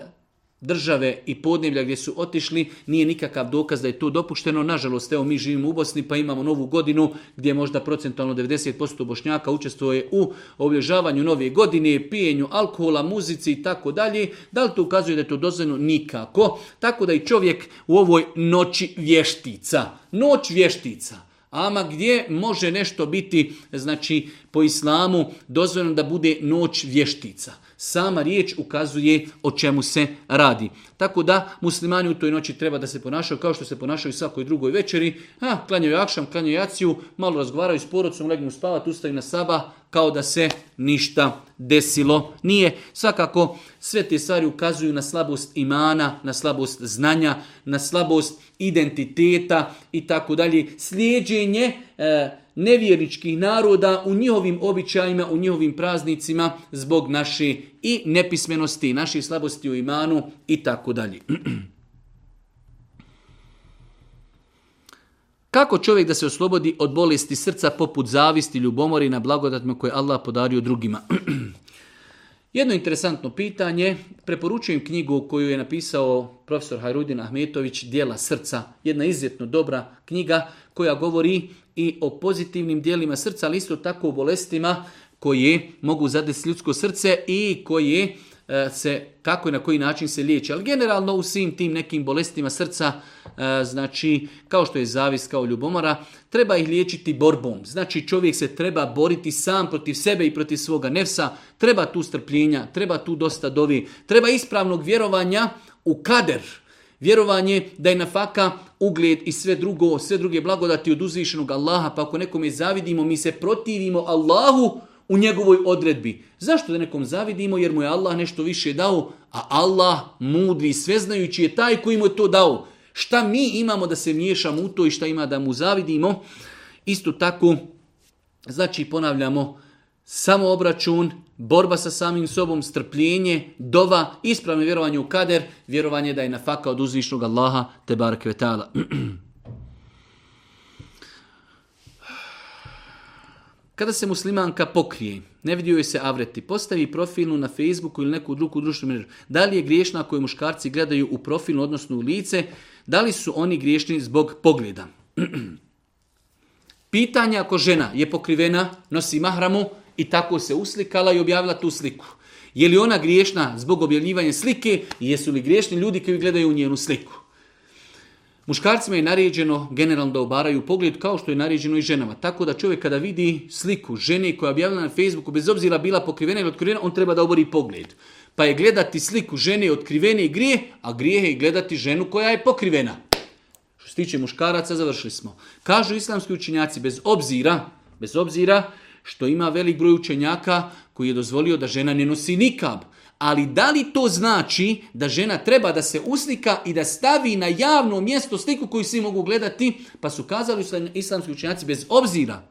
države i podneblja gdje su otišli, nije nikakav dokaz da je to dopušteno. Nažalost, evo mi živimo u Bosni pa imamo novu godinu gdje možda procentualno 90% bošnjaka učestvuje u obježavanju nove godine, pijenju alkohola, muzici i tako dalje. Da li to ukazuje da je to dozvoljeno? Nikako. Tako da i čovjek u ovoj noći vještica. Noć vještica. Ama gdje može nešto biti, znači, po islamu dozvoljeno da bude noć vještica sama riječ ukazuje o čemu se radi. Tako da muslimani u toj noći treba da se ponašaju kao što se ponašaju svakoj drugoj večeri. Ha, klanjaju akšam, klanjaju jaciju, malo razgovaraju s porodcom, legnu spavat, ustaju na saba kao da se ništa desilo nije. Svakako sve te stvari ukazuju na slabost imana, na slabost znanja, na slabost identiteta i tako dalje. Slijeđenje e, naroda u njihovim običajima, u njihovim praznicima zbog naše i nepismenosti, naših slabosti u imanu i tako dalje. Kako čovjek da se oslobodi od bolesti srca poput zavisti, ljubomori na blagodatme koje Allah podario drugima? Jedno interesantno pitanje, preporučujem knjigu koju je napisao profesor Hajrudin Ahmetović, Dijela srca, jedna izuzetno dobra knjiga koja govori i o pozitivnim dijelima srca, ali isto tako o bolestima koje mogu zadesiti ljudsko srce i koje se kako i na koji način se liječi. Ali generalno u svim tim nekim bolestima srca, e, znači kao što je zavis, kao ljubomora, treba ih liječiti borbom. Znači čovjek se treba boriti sam protiv sebe i protiv svoga nefsa, treba tu strpljenja, treba tu dosta dovi, treba ispravnog vjerovanja u kader. Vjerovanje da je faka ugled i sve drugo, sve druge blagodati od uzvišenog Allaha, pa ako nekome zavidimo, mi se protivimo Allahu, u njegovoj odredbi. Zašto da nekom zavidimo jer mu je Allah nešto više dao, a Allah mudri i sveznajući je taj koji mu je to dao. Šta mi imamo da se miješamo u to i šta ima da mu zavidimo? Isto tako, znači ponavljamo, samo obračun, borba sa samim sobom, strpljenje, dova, ispravno vjerovanje u kader, vjerovanje da je nafaka od uzvišnog Allaha, te bar kvetala. Kada se muslimanka pokrije, ne vidi joj se avreti, postavi profilnu na Facebooku ili neku drugu društvenu mrežu, da li je griješna ako je muškarci gledaju u profilu, odnosno u lice, da li su oni griješni zbog pogleda? Pitanje ako žena je pokrivena, nosi mahramu i tako se uslikala i objavila tu sliku. Je li ona griješna zbog objavljivanja slike i jesu li griješni ljudi koji gledaju u njenu sliku? Muškarcima je naređeno generalno da obaraju pogled kao što je naređeno i ženama. Tako da čovjek kada vidi sliku žene koja je objavljena na Facebooku, bez obzira bila pokrivena ili otkrivena, on treba da obori pogled. Pa je gledati sliku žene otkrivene i grije, a grije je gledati ženu koja je pokrivena. Što se tiče muškaraca, završili smo. Kažu islamski učenjaci, bez obzira, bez obzira što ima velik broj učenjaka koji je dozvolio da žena ne nosi nikab, ali da li to znači da žena treba da se uslika i da stavi na javno mjesto sliku koju svi mogu gledati? Pa su kazali islamski učenjaci bez obzira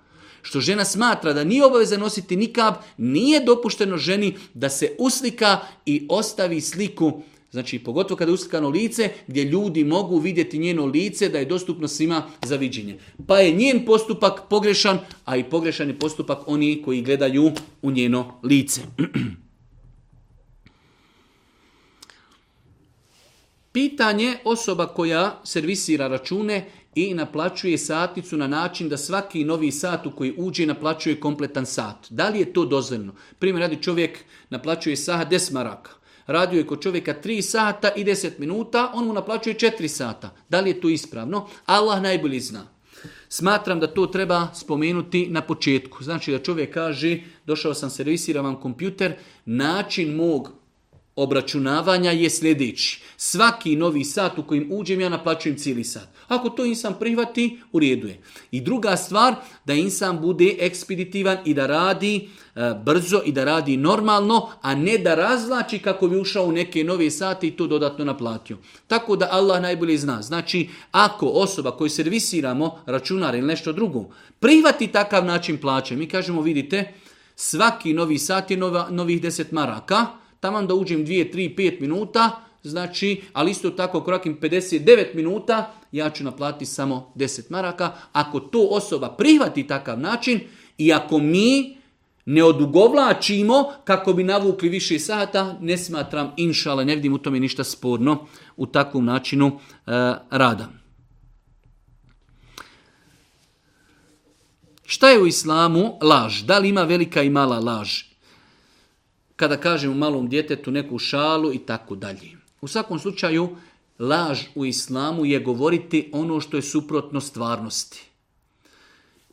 što žena smatra da nije obaveza nositi nikab, nije dopušteno ženi da se uslika i ostavi sliku Znači, pogotovo kada je uslikano lice, gdje ljudi mogu vidjeti njeno lice da je dostupno svima za viđenje. Pa je njen postupak pogrešan, a i pogrešan je postupak oni koji gledaju u njeno lice. Pitanje osoba koja servisira račune i naplaćuje satnicu na način da svaki novi sat u koji uđe naplaćuje kompletan sat. Da li je to dozvoljeno? Primjer radi čovjek naplaćuje sat 10 Radio je kod čovjeka 3 sata i 10 minuta, on mu naplaćuje 4 sata. Da li je to ispravno? Allah najbolji zna. Smatram da to treba spomenuti na početku. Znači da čovjek kaže, došao sam, servisiram vam kompjuter, način mog obračunavanja je sljedeći. Svaki novi sat u kojim uđem ja naplaćujem cijeli sat. Ako to insan prihvati, u redu je. I druga stvar, da insan bude ekspeditivan i da radi e, brzo i da radi normalno, a ne da razlači kako bi ušao u neke nove sate i to dodatno naplatio. Tako da Allah najbolje zna. Znači, ako osoba koju servisiramo, računar ili nešto drugo, prihvati takav način plaće, mi kažemo, vidite, svaki novi sat je nova, novih 10 maraka, taman da uđem 2, 3, 5 minuta, znači, ali isto tako pedeset 59 minuta, ja ću naplatiti samo 10 maraka. Ako to osoba prihvati takav način i ako mi ne odugovlačimo kako bi navukli više sata, ne smatram inšala, ne vidim u tome ništa sporno u takvom načinu e, rada. Šta je u islamu laž? Da li ima velika i mala laž? kada kažemo malom djetetu neku šalu i tako dalje. U svakom slučaju, laž u islamu je govoriti ono što je suprotno stvarnosti.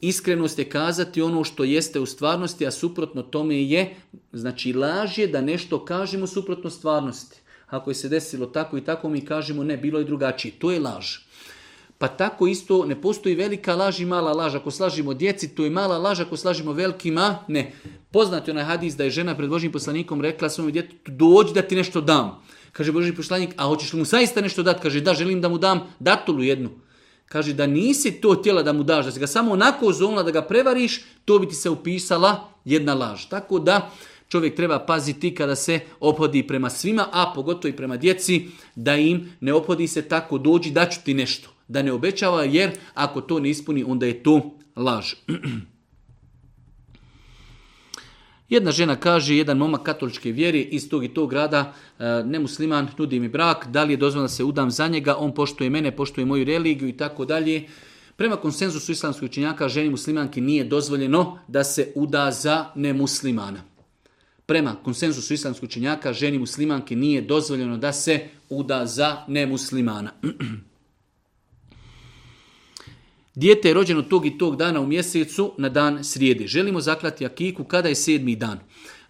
Iskrenost je kazati ono što jeste u stvarnosti, a suprotno tome je, znači laž je da nešto kažemo suprotno stvarnosti. Ako je se desilo tako i tako, mi kažemo ne, bilo je drugačije. To je laž. Pa tako isto ne postoji velika laž i mala laž. Ako slažimo djeci, to je mala laž. Ako slažimo velikima, ne. Poznat je onaj hadis da je žena pred Božim poslanikom rekla svom djetu, dođi da ti nešto dam. Kaže Boži poslanik, a hoćeš li mu saista nešto dati? Kaže, da, želim da mu dam datulu jednu. Kaže, da nisi to tijela da mu daš, da si ga samo onako zovnula da ga prevariš, to bi ti se upisala jedna laž. Tako da, čovjek treba paziti kada se opodi prema svima, a pogotovo i prema djeci, da im ne opodi se tako dođi da ću ti nešto da ne obećava jer ako to ne ispuni onda je to laž. Jedna žena kaže, jedan momak katoličke vjeri iz tog i tog grada, e, nemusliman, nudi mi brak, da li je dozvoljeno da se udam za njega, on poštuje mene, poštuje moju religiju i tako dalje. Prema konsenzusu islamskih učenjaka, ženi muslimanki nije dozvoljeno da se uda za nemuslimana. Prema konsenzusu islamskih učenjaka, ženi muslimanki nije dozvoljeno da se uda za nemuslimana. Dijete je rođeno tog i tog dana u mjesecu na dan srijede. Želimo zaklati akiku kada je sedmi dan.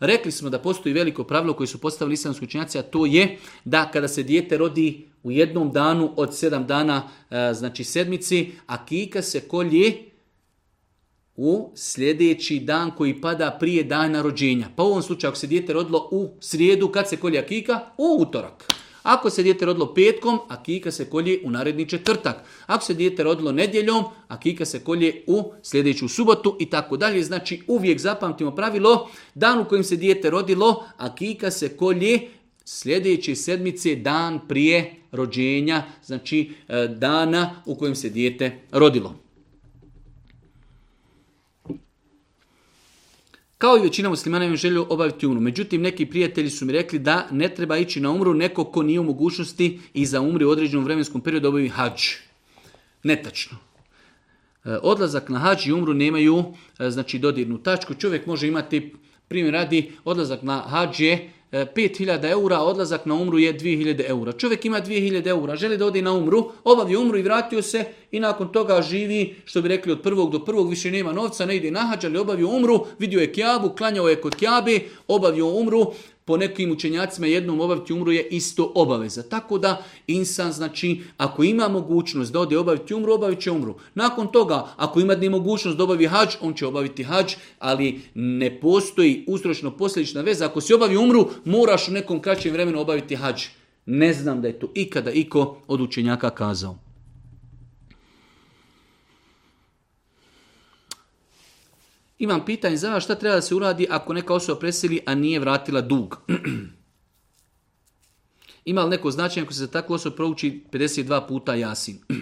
Rekli smo da postoji veliko pravilo koje su postavili islamski učenjaci, a to je da kada se dijete rodi u jednom danu od sedam dana, e, znači sedmici, akika se kolje u sljedeći dan koji pada prije dana rođenja. Pa u ovom slučaju ako se dijete rodilo u srijedu, kad se kolje akika? U utorak. Ako se dijete rodilo petkom, a kika se kolje u naredni četvrtak. Ako se dijete rodilo nedjeljom, a kika se kolje u sljedeću subotu i tako dalje. Znači uvijek zapamtimo pravilo, dan u kojem se dijete rodilo, a kika se kolje sljedeće sedmice dan prije rođenja, znači eh, dana u kojem se dijete rodilo. Kao i većina muslimana im želju obaviti umru. Međutim, neki prijatelji su mi rekli da ne treba ići na umru neko ko nije u mogućnosti i za umri u određenom vremenskom periodu obavi hađ. Netačno. E, odlazak na hađ i umru nemaju e, znači dodirnu tačku. Čovjek može imati, primjer radi, odlazak na hađ je 5000 e, eura, odlazak na umru je 2000 eura. Čovjek ima 2000 eura, želi da ode na umru, obavi umru i vratio se i nakon toga živi, što bi rekli, od prvog do prvog, više nema novca, ne ide na ali obavio umru, vidio je kjabu, klanjao je kod kjabe, obavio umru, po nekim učenjacima jednom obaviti umru je isto obaveza. Tako da insan, znači, ako ima mogućnost da ode obaviti umru, obavit će umru. Nakon toga, ako ima ni mogućnost da obavi hađ, on će obaviti hađ, ali ne postoji uzročno posljedična veza. Ako si obavi umru, moraš u nekom kraćem vremenu obaviti hađ. Ne znam da je to ikada iko od učenjaka kazao. imam pitanje za vas šta treba da se uradi ako neka osoba preseli, a nije vratila dug. Ima li neko značenje ako se za takvu osobu prouči 52 puta jasin?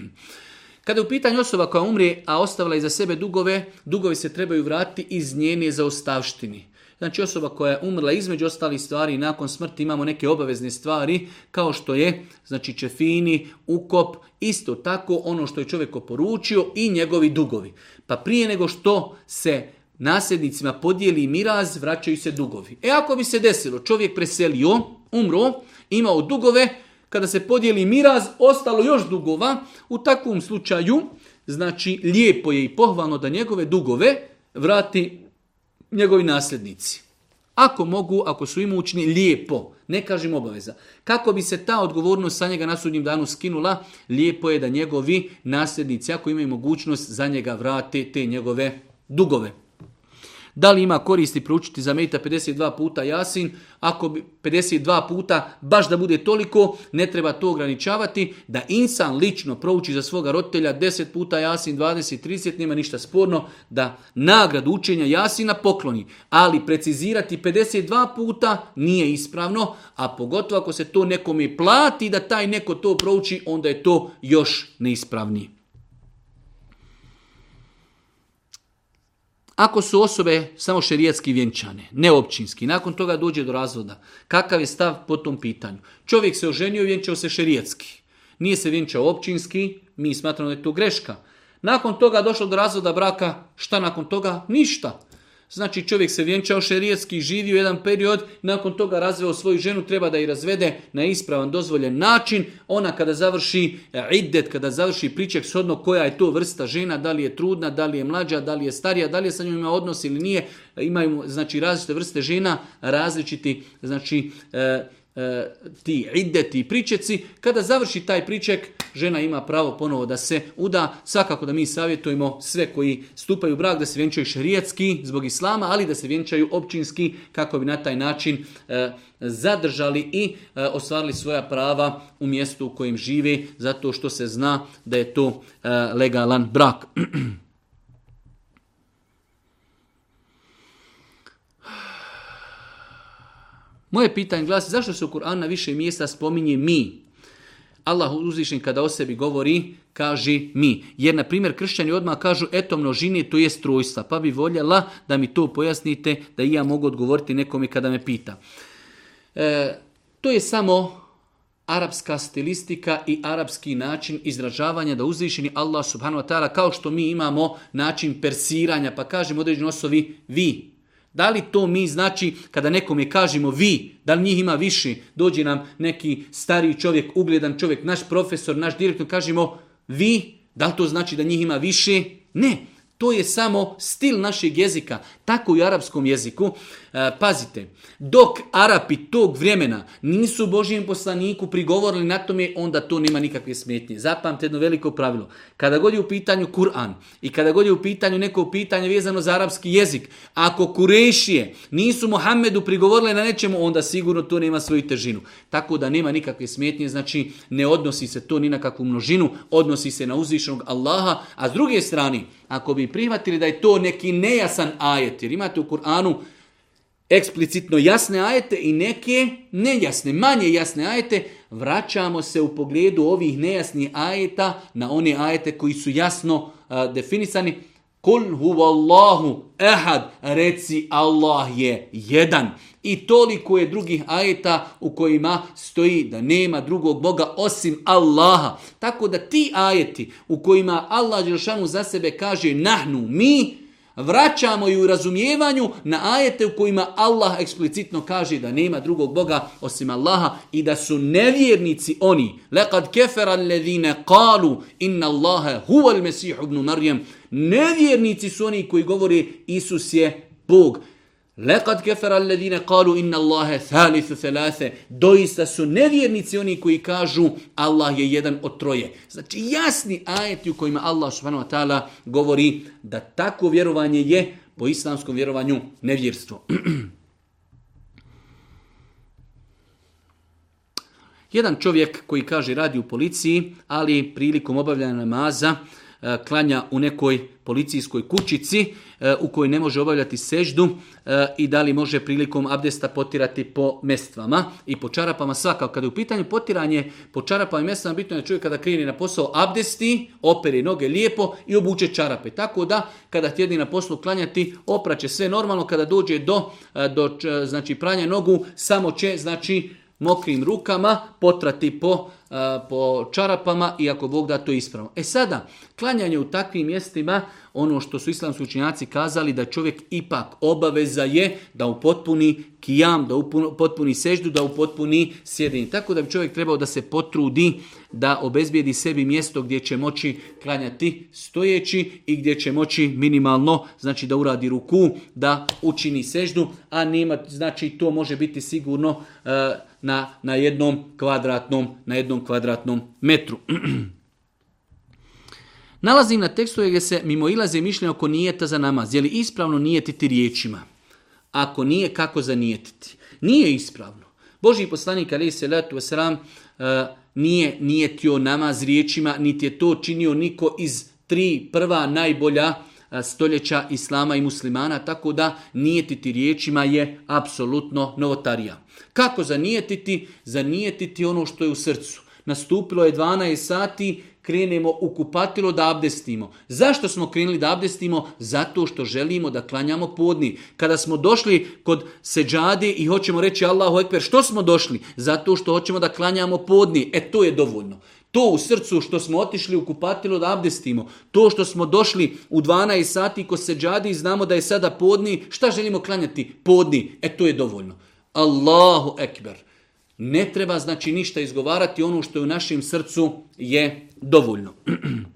Kada je u pitanju osoba koja umri, a ostavila iza sebe dugove, dugovi se trebaju vratiti iz njene zaostavštini. Znači osoba koja je umrla između ostalih stvari i nakon smrti imamo neke obavezne stvari kao što je znači čefini, ukop, isto tako ono što je čovjek oporučio i njegovi dugovi. Pa prije nego što se nasljednicima podijeli miraz, vraćaju se dugovi. E ako bi se desilo, čovjek preselio, umro, imao dugove, kada se podijeli miraz, ostalo još dugova, u takvom slučaju, znači lijepo je i pohvalno da njegove dugove vrati njegovi nasljednici. Ako mogu, ako su imućni, lijepo, ne kažem obaveza. Kako bi se ta odgovornost sa njega na sudnjim danu skinula, lijepo je da njegovi nasljednici, ako imaju mogućnost, za njega vrate te njegove dugove. Da li ima koristi proučiti za meta 52 puta jasin? Ako bi 52 puta baš da bude toliko, ne treba to ograničavati. Da insan lično prouči za svoga roditelja 10 puta jasin, 20, 30, nema ništa sporno. Da nagradu učenja jasina pokloni. Ali precizirati 52 puta nije ispravno, a pogotovo ako se to nekome plati da taj neko to prouči, onda je to još neispravnije. Ako su osobe samo šerijetski vjenčane, neopćinski, nakon toga dođe do razvoda, kakav je stav po tom pitanju? Čovjek se oženio i vjenčao se šerijetski. Nije se vjenčao općinski, mi smatramo da je to greška. Nakon toga došlo do razvoda braka, šta nakon toga? Ništa. Znači čovjek se vjenčao šerijetski, živio jedan period, nakon toga razveo svoju ženu, treba da i razvede na ispravan dozvoljen način. Ona kada završi e, idet, kada završi priček shodno koja je to vrsta žena, da li je trudna, da li je mlađa, da li je starija, da li je sa njom ima odnos ili nije, imaju znači različite vrste žena, različiti znači e, ide, ti pričeci, kada završi taj priček, žena ima pravo ponovo da se uda. Svakako da mi savjetujemo sve koji stupaju u brak da se vjenčaju šerijetski zbog islama, ali da se vjenčaju općinski kako bi na taj način e, zadržali i e, ostvarili svoja prava u mjestu u kojem žive, zato što se zna da je to e, legalan brak. Moje pitanje glasi zašto se u Kur'anu na više mjesta spominje mi? Allah uzvišen kada o sebi govori, kaže mi. Jer, na primjer, kršćani odmah kažu eto množine, to je strojstva. Pa bi voljela da mi to pojasnite, da i ja mogu odgovoriti nekome kada me pita. E, to je samo arapska stilistika i arapski način izražavanja da uzvišeni Allah subhanahu wa ta'ala kao što mi imamo način persiranja pa kažemo određenoj osobi vi da li to mi znači kada nekome kažemo vi, da li njih ima više, dođe nam neki stariji čovjek, ugledan čovjek, naš profesor, naš direktor, kažemo vi, da li to znači da njih ima više? Ne, to je samo stil našeg jezika. Tako i u arapskom jeziku E, pazite, dok Arapi tog vremena nisu Božijem poslaniku prigovorili na tome, onda to nema nikakve smetnje. Zapamte jedno veliko pravilo. Kada god je u pitanju Kur'an i kada god je u pitanju neko pitanje vezano za arapski jezik, ako Kurešije nisu Mohamedu prigovorile na nečemu, onda sigurno to nema svoju težinu. Tako da nema nikakve smetnje, znači ne odnosi se to ni na kakvu množinu, odnosi se na uzvišenog Allaha, a s druge strane, ako bi prihvatili da je to neki nejasan ajet, jer imate u Kur'anu eksplicitno jasne ajete i neke nejasne, manje jasne ajete, vraćamo se u pogledu ovih nejasnih ajeta na one ajete koji su jasno a, definisani. Kul huvallahu ehad, reci Allah je jedan. I toliko je drugih ajeta u kojima stoji da nema drugog Boga osim Allaha. Tako da ti ajeti u kojima Allah za sebe kaže nahnu mi, vraćamo i u razumijevanju na ajete u kojima Allah eksplicitno kaže da nema drugog Boga osim Allaha i da su nevjernici oni. Lekad kefera ledine kalu inna Allahe huval mesih ibn Marijem. Nevjernici su oni koji govore Isus je Bog. Lekad kefer alledine kalu inna Allahe thalithu Doista su nevjernici oni koji kažu Allah je jedan od troje. Znači jasni ajeti u kojima Allah subhanahu wa ta'ala govori da takvo vjerovanje je po islamskom vjerovanju nevjerstvo. jedan čovjek koji kaže radi u policiji, ali prilikom obavljanja namaza E, klanja u nekoj policijskoj kućici e, u kojoj ne može obavljati seždu e, i da li može prilikom abdesta potirati po mestvama i po čarapama svakako. Kada je u pitanju potiranje po čarapama i mestvama, bitno je da čovjek kada krene na posao abdesti, opere noge lijepo i obuče čarape. Tako da kada tjedni na poslu klanjati, opraće sve normalno, kada dođe do, do znači, pranja nogu, samo će znači mokrim rukama, potrati po, eh, po čarapama i ako Bog da to ispravno. E sada, klanjanje u takvim mjestima, ono što su islamski učinjaci kazali da čovjek ipak obaveza je da upotpuni kijam, da upotpuni seždu, da upotpuni sjedinje. Tako da bi čovjek trebao da se potrudi da obezbijedi sebi mjesto gdje će moći klanjati stojeći i gdje će moći minimalno, znači da uradi ruku, da učini seždu, a znači to može biti sigurno eh, na, na jednom kvadratnom, na jednom kvadratnom metru. Nalazim na tekstu gdje se mimo ilaze mišljenje oko nijeta za namaz. Je li ispravno nijetiti riječima? Ako nije, kako zanijetiti? Nije ispravno. Boži poslanik se letu sram, nije nijetio namaz riječima, niti je to činio niko iz tri prva najbolja E, stoljeća islama i muslimana, tako da nijetiti riječima je apsolutno novotarija. Kako zanijetiti? Zanijetiti ono što je u srcu. Nastupilo je 12 sati, krenemo u kupatilo da abdestimo. Zašto smo krenuli da abdestimo? Zato što želimo da klanjamo podni. Kada smo došli kod seđade i hoćemo reći Allahu Ekber, što smo došli? Zato što hoćemo da klanjamo podni. E to je dovoljno. To u srcu što smo otišli u kupatilo da abdestimo. To što smo došli u 12 sati ko se džadi i znamo da je sada podni. Šta želimo klanjati? Podni. E to je dovoljno. Allahu ekber. Ne treba znači ništa izgovarati. Ono što je u našem srcu je dovoljno.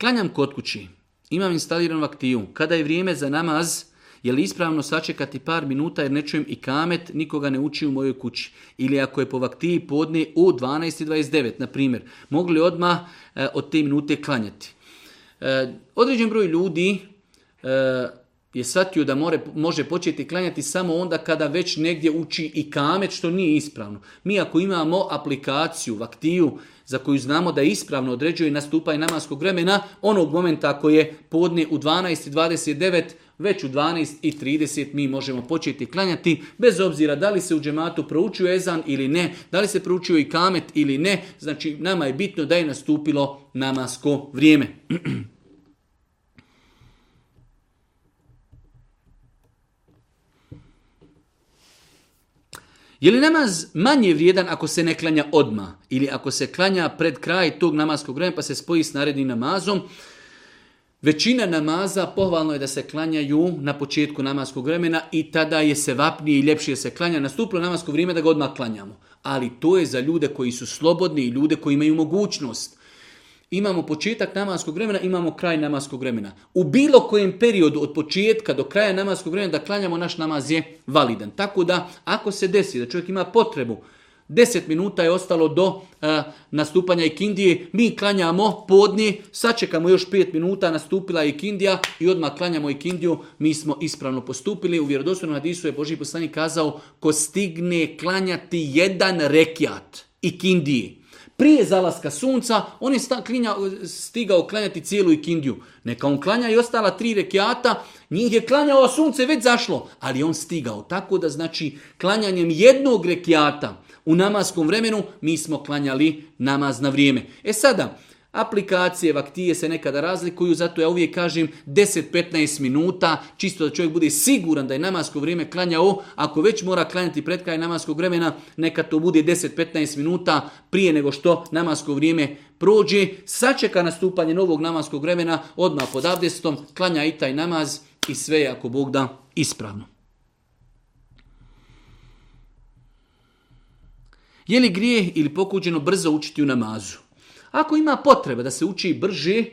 Klanjam kod kući. Imam instaliran aktivu. Kada je vrijeme za namaz, je li ispravno sačekati par minuta jer ne čujem i kamet, nikoga ne uči u mojoj kući? Ili ako je po vaktiji podne u 12.29, na primjer, mogli odmah eh, od te minute klanjati? Eh, određen broj ljudi eh, je shvatio da more, može početi klanjati samo onda kada već negdje uči i kamet, što nije ispravno. Mi ako imamo aplikaciju, vaktiju, za koju znamo da ispravno određuje nastupaj namaskog vremena, onog momenta ako je podne u 12.29, već u 12.30 mi možemo početi klanjati, bez obzira da li se u džematu proučio ezan ili ne, da li se proučio i kamet ili ne, znači nama je bitno da je nastupilo namasko vrijeme. Je li namaz manje vrijedan ako se ne klanja odma ili ako se klanja pred kraj tog namaskog vremena pa se spoji s narednim namazom? Većina namaza pohvalno je da se klanjaju na početku namaskog vremena i tada je se vapnije i ljepšije se klanja. Nastupilo namasko vrijeme da ga odmah klanjamo. Ali to je za ljude koji su slobodni i ljude koji imaju mogućnost. Imamo početak namaskog vremena, imamo kraj namaskog vremena. U bilo kojem periodu od početka do kraja namaskog vremena da klanjamo naš namaz je validan. Tako da ako se desi da čovjek ima potrebu 10 minuta je ostalo do nastupanja eh, nastupanja ikindije. Mi klanjamo podni, sačekamo još 5 minuta, nastupila je ikindija i odmah klanjamo ikindiju. Mi smo ispravno postupili. U vjerodostojnom hadisu je Boži poslanik kazao ko stigne klanjati jedan i ikindiji, prije zalaska sunca, on je klinja, stigao klanjati cijelu ikindiju. Neka on klanja i ostala tri rekiata, njih je klanjao, a sunce već zašlo, ali on stigao. Tako da znači klanjanjem jednog rekiata u namaskom vremenu mi smo klanjali namaz na vrijeme. E sada, Aplikacije vaktije se nekada razlikuju, zato ja uvijek kažem 10-15 minuta, čisto da čovjek bude siguran da je namasko vrijeme klanjao. Ako već mora klanjati pred kraj namaskog vremena, neka to bude 10-15 minuta prije nego što namasko vrijeme prođe. Sačeka nastupanje novog namaskog vremena, odmah pod abdestom, klanja i taj namaz i sve je, ako Bog da, ispravno. Je li grije ili pokuđeno brzo učiti u namazu? Ako ima potrebe da se uči brže,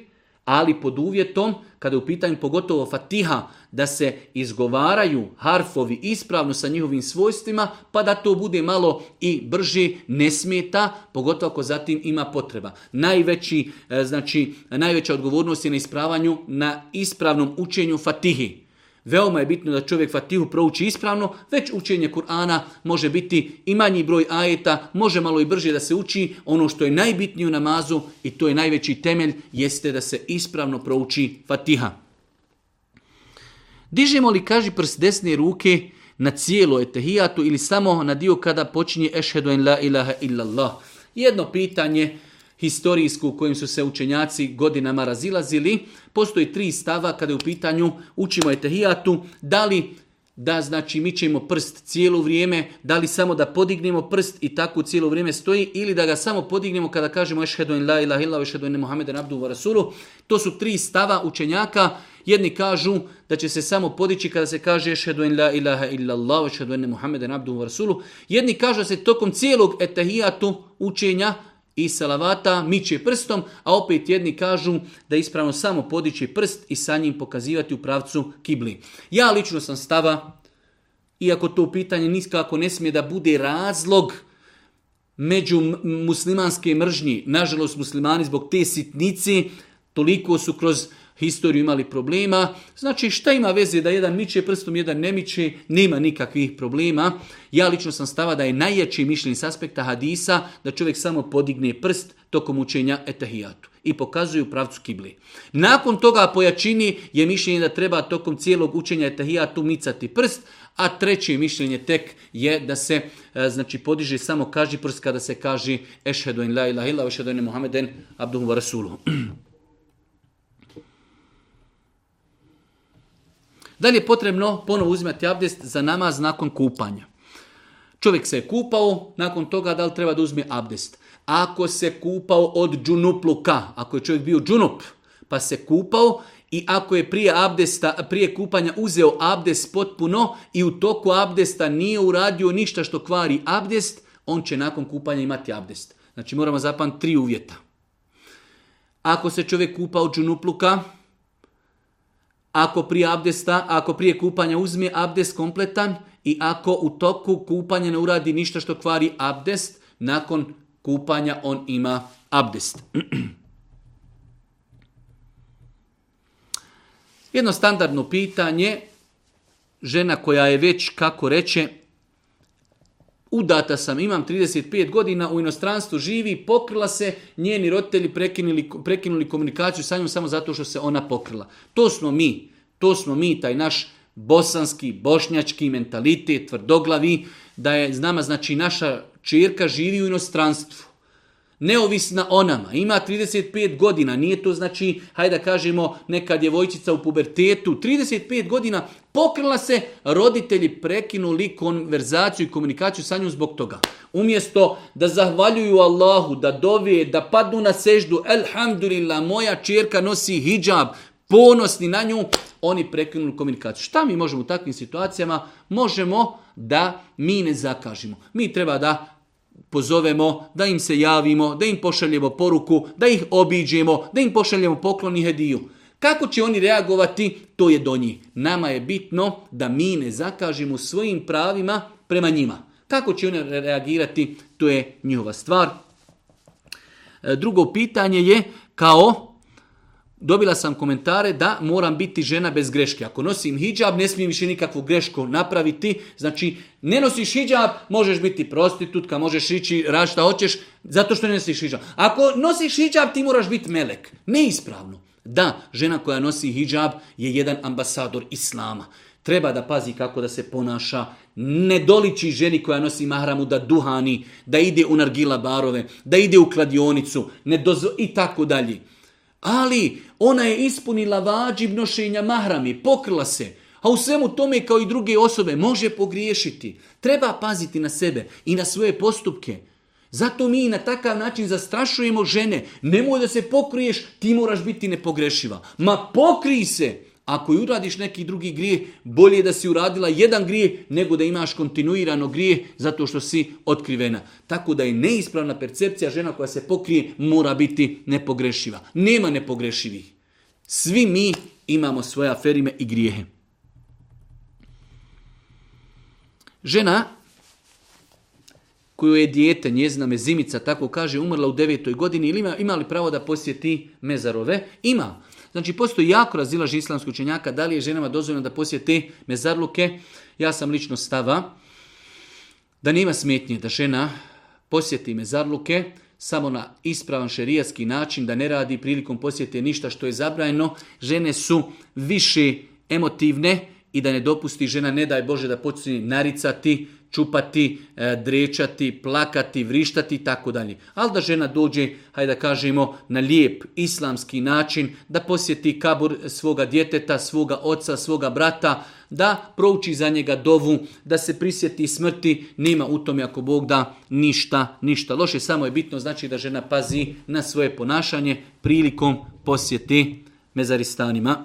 ali pod uvjetom, kada je u pitanju pogotovo fatiha, da se izgovaraju harfovi ispravno sa njihovim svojstvima, pa da to bude malo i brži, ne smeta, pogotovo ako zatim ima potreba. Najveći, e, znači, najveća odgovornost je na ispravanju, na ispravnom učenju fatihi. Veoma je bitno da čovjek Fatihu prouči ispravno, već učenje Kur'ana može biti i manji broj ajeta, može malo i brže da se uči. Ono što je najbitnije u namazu i to je najveći temelj, jeste da se ispravno prouči Fatiha. Dižemo li, kaži, prst desne ruke na cijelo etehijatu ili samo na dio kada počinje ešhedu en la ilaha illallah. Jedno pitanje, historijsku u kojim su se učenjaci godinama razilazili, postoji tri stava kada je u pitanju učimo etehijatu, da li da znači mi ćemo prst cijelo vrijeme, da li samo da podignemo prst i tako cijelo vrijeme stoji ili da ga samo podignemo kada kažemo ešhedu in la ilaha illa ešhedu in Muhammeden abdu wa To su tri stava učenjaka. Jedni kažu da će se samo podići kada se kaže ešhedu in la ilaha illa Allah, ešhedu in Muhammeden abdu wa Jedni kažu da se tokom cijelog etahijatu učenja i salavata miče prstom, a opet jedni kažu da je ispravno samo podići prst i sa njim pokazivati u pravcu kibli. Ja lično sam stava, iako to pitanje niskako ne smije da bude razlog među muslimanske mržnji, nažalost muslimani zbog te sitnici, toliko su kroz historiju imali problema. Znači šta ima veze da jedan miče prstom, jedan ne miče, nema nikakvih problema. Ja lično sam stava da je najjači mišljenje s aspekta hadisa da čovjek samo podigne prst tokom učenja etahijatu i pokazuju pravcu kibli. Nakon toga pojačini je mišljenje da treba tokom cijelog učenja etahijatu micati prst, a treće mišljenje tek je da se e, znači podiže samo kaži prst kada se kaže ešhedu in la ilaha illa ešhedu in muhammeden abduhu wa rasuluhu. Da li je potrebno ponovo uzimati abdest za namaz nakon kupanja? Čovjek se je kupao, nakon toga da li treba da uzme abdest? Ako se kupao od džunupluka, ako je čovjek bio džunup, pa se kupao i ako je prije, abdesta, prije kupanja uzeo abdest potpuno i u toku abdesta nije uradio ništa što kvari abdest, on će nakon kupanja imati abdest. Znači moramo zapamtiti tri uvjeta. Ako se čovjek kupao od džunupluka, ako prije abdesta, ako prije kupanja uzme abdest kompletan i ako u toku kupanja ne uradi ništa što kvari abdest, nakon kupanja on ima abdest. Jedno standardno pitanje, žena koja je već, kako reče, udata sam, imam 35 godina, u inostranstvu živi, pokrila se, njeni roditelji prekinuli, prekinuli komunikaciju sa njom samo zato što se ona pokrila. To smo mi, to smo mi, taj naš bosanski, bošnjački mentalitet, tvrdoglavi, da je, znama, znači naša čirka živi u inostranstvu neovisna o nama, ima 35 godina, nije to znači, hajde da kažemo, neka djevojčica u pubertetu, 35 godina pokrila se, roditelji prekinuli konverzaciju i komunikaciju sa njom zbog toga. Umjesto da zahvaljuju Allahu, da dovije, da padnu na seždu, elhamdulillah, moja čerka nosi hijab, ponosni na nju, oni prekinuli komunikaciju. Šta mi možemo u takvim situacijama? Možemo da mi ne zakažimo. Mi treba da pozovemo, da im se javimo, da im pošaljemo poruku, da ih obiđemo, da im pošaljemo poklon i hediju. Kako će oni reagovati, to je do njih. Nama je bitno da mi ne zakažemo svojim pravima prema njima. Kako će oni reagirati, to je njihova stvar. E, drugo pitanje je kao Dobila sam komentare da moram biti žena bez greške. Ako nosim hijab, ne smijem više nikakvu grešku napraviti. Znači, ne nosiš hijab, možeš biti prostitutka, možeš ići rašta, šta hoćeš, zato što ne nosiš hijab. Ako nosiš hijab, ti moraš biti melek. Neispravno. Da, žena koja nosi hijab je jedan ambasador islama. Treba da pazi kako da se ponaša, ne doliči ženi koja nosi mahramu da duhani, da ide u nargila barove, da ide u kladionicu, ne i tako dalje. Ali ona je ispunila vađib nošenja mahrami, pokrila se. A u svemu tome kao i druge osobe može pogriješiti. Treba paziti na sebe i na svoje postupke. Zato mi na takav način zastrašujemo žene. Nemoj da se pokriješ, ti moraš biti nepogrešiva. Ma pokri se! Ako i uradiš neki drugi grijeh, bolje da si uradila jedan grijeh nego da imaš kontinuirano grijeh zato što si otkrivena. Tako da je neispravna percepcija žena koja se pokrije mora biti nepogrešiva. Nema nepogrešivih. Svi mi imamo svoje aferime i grijehe. Žena koju je dijete, njezina mezimica, tako kaže, umrla u devetoj godini, ili ima, li pravo da posjeti mezarove? Ima. Znači, postoji jako razilaži islamsku učenjaka da li je ženama dozvoljeno da posjeti mezarluke. Ja sam lično stava da nema smetnje da žena posjeti mezarluke samo na ispravan šerijatski način, da ne radi prilikom posjete ništa što je zabrajeno. Žene su više emotivne i da ne dopusti žena, ne daj Bože, da počne naricati čupati, e, drečati plakati, vrištati i tako dalje. Ali da žena dođe, hajde da kažemo, na lijep islamski način, da posjeti kabur svoga djeteta, svoga oca, svoga brata, da prouči za njega dovu, da se prisjeti smrti, nema u tom ako Bog da ništa, ništa loše. Samo je bitno znači da žena pazi na svoje ponašanje prilikom posjeti mezaristanima.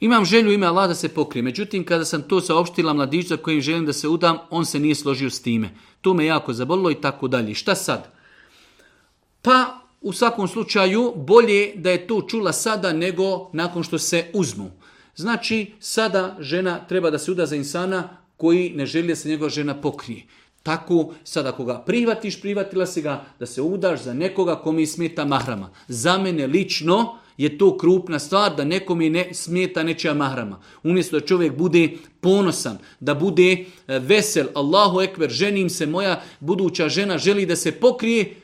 Imam želju ime Allah da se pokrije, međutim kada sam to saopštila mladiću za kojim želim da se udam, on se nije složio s time. To me jako zabolilo i tako dalje. Šta sad? Pa u svakom slučaju bolje da je to čula sada nego nakon što se uzmu. Znači sada žena treba da se uda za insana koji ne želi da se njegova žena pokrije. Tako, sada ako ga prihvatiš, prihvatila si ga da se udaš za nekoga kome smeta mahrama. Za mene lično, je to krupna stvar da nekome ne smeta nečija mahrama. Umjesto da čovjek bude ponosan, da bude e, vesel, Allahu ekber, ženim se, moja buduća žena želi da se pokrije,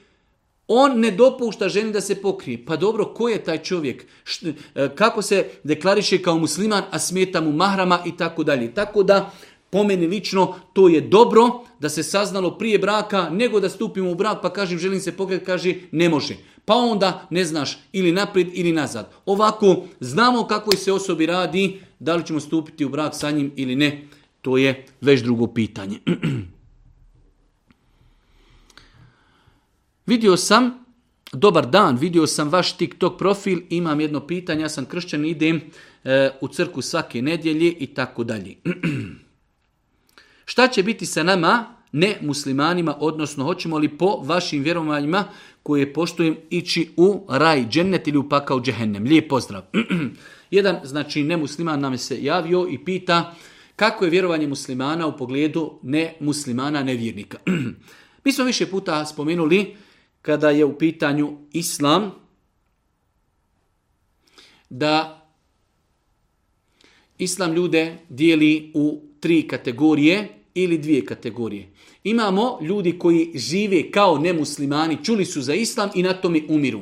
on ne dopušta ženi da se pokrije. Pa dobro, ko je taj čovjek? E, kako se deklariše kao musliman, a smeta mu mahrama i tako dalje. Tako da po meni lično to je dobro da se saznalo prije braka nego da stupimo u brak pa kažem želim se pokret, kaže ne može. Pa onda ne znaš ili naprijed ili nazad. Ovako znamo kako se osobi radi, da li ćemo stupiti u brak sa njim ili ne, to je već drugo pitanje. vidio sam, dobar dan, vidio sam vaš TikTok profil, imam jedno pitanje, ja sam kršćan, idem e, u crku svake nedjelje i tako dalje. Šta će biti sa nama, ne muslimanima, odnosno hoćemo li po vašim vjerovanjima koje poštujem ići u raj, džennet ili u pakao džehennem. Lijep pozdrav. Jedan, znači nemusliman nam se javio i pita kako je vjerovanje muslimana u pogledu nemuslimana, nevjernika. Mi smo više puta spomenuli kada je u pitanju islam da islam ljude dijeli u tri kategorije ili dvije kategorije. Imamo ljudi koji žive kao nemuslimani, čuli su za islam i na tome umiru.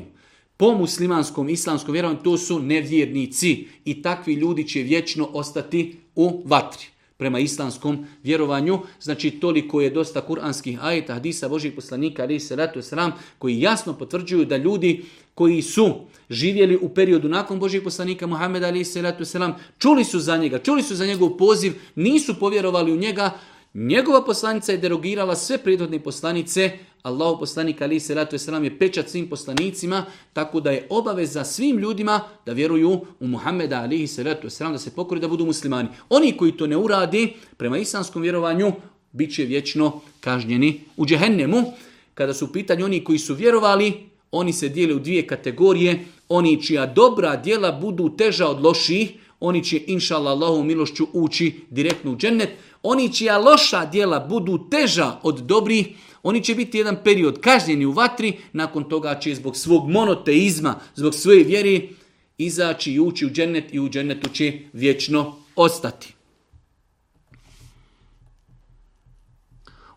Po muslimanskom, islamskom vjerovanju to su nevjernici i takvi ljudi će vječno ostati u vatri prema islamskom vjerovanju. Znači toliko je dosta kuranskih ajeta, hadisa, Božih poslanika, ali se ratu sram, koji jasno potvrđuju da ljudi koji su živjeli u periodu nakon Božijeg poslanika Muhammeda alaihi salatu selam, čuli su za njega, čuli su za njegov poziv, nisu povjerovali u njega, njegova poslanica je derogirala sve prethodne poslanice, Allahu poslanik alaihi salatu selam je pečat svim poslanicima, tako da je obaveza svim ljudima da vjeruju u Muhammeda ali salatu selam da se pokori da budu muslimani. Oni koji to ne uradi prema islamskom vjerovanju bit će vječno kažnjeni u džehennemu. Kada su u pitanju oni koji su vjerovali, oni se dijele u dvije kategorije, oni čija dobra djela budu teža od loših, oni će inša Allah milošću ući direktno u džennet, oni čija loša djela budu teža od dobrih, oni će biti jedan period kažnjeni u vatri, nakon toga će zbog svog monoteizma, zbog svoje vjeri, izaći i ući u džennet i u džennetu će vječno ostati.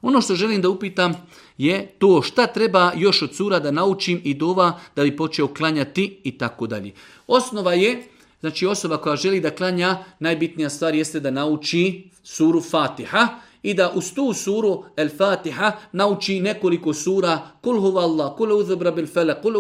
Ono što želim da upitam, je to šta treba još od sura da naučim i dova da bi počeo klanjati i tako dalje. Osnova je, znači osoba koja želi da klanja, najbitnija stvar jeste da nauči suru Fatiha i da uz tu suru El Fatiha nauči nekoliko sura Kul Allah, kul uzebra bil fele, kul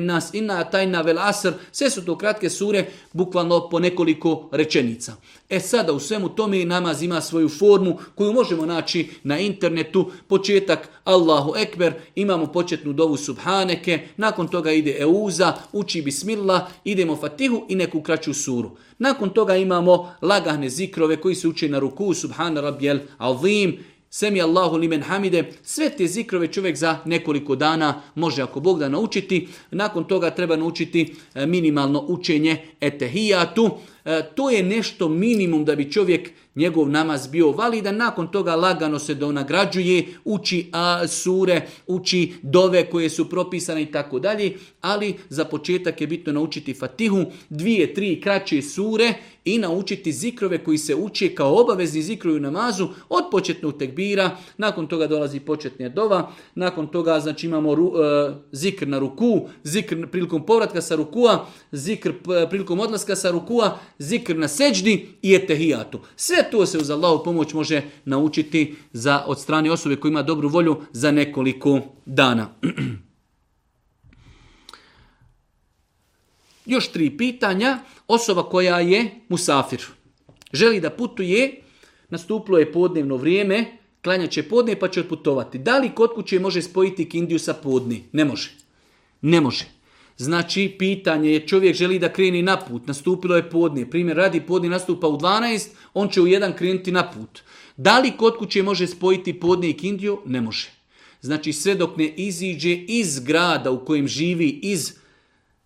nas, inna tajna vel asr, sve su to kratke sure, bukvalno po nekoliko rečenica. E sada u svemu tome i namaz ima svoju formu koju možemo naći na internetu. Početak Allahu Ekber, imamo početnu dovu Subhaneke, nakon toga ide Euza, uči Bismillah, idemo Fatihu i neku kraću suru. Nakon toga imamo lagahne zikrove koji se uče na ruku Subhana Rabijel Azim, Semi Allahu limen hamide, sve te zikrove čovjek za nekoliko dana može ako Bog da naučiti. Nakon toga treba naučiti e, minimalno učenje etehijatu. E, to je nešto minimum da bi čovjek njegov namaz bio validan, nakon toga lagano se donagrađuje, uči a, sure, uči dove koje su propisane i tako dalje, ali za početak je bitno naučiti fatihu, dvije, tri kraće sure i naučiti zikrove koji se uče kao obavezni zikroju u namazu od početnog tekbira, nakon toga dolazi početnja dova, nakon toga znači imamo e, zikr na ruku, zikr prilikom povratka sa rukua, zikr prilikom odlaska sa rukua, zikr na seđdi i etehijatu. Sve to se uz Allahu pomoć može naučiti za, od strane osobe koja ima dobru volju za nekoliko dana. Još tri pitanja. Osoba koja je musafir. Želi da putuje, nastuplo je podnevno vrijeme, klanja će podne pa će otputovati. Da li kod kuće može spojiti kindiju sa podni? Ne može. Ne može. Znači, pitanje je, čovjek želi da kreni na put, nastupilo je podne, primjer radi podnije nastupa u 12, on će u jedan krenuti na put. Da li kod kuće može spojiti podne i kindiju? Ne može. Znači, sve dok ne iziđe iz grada u kojem živi, iz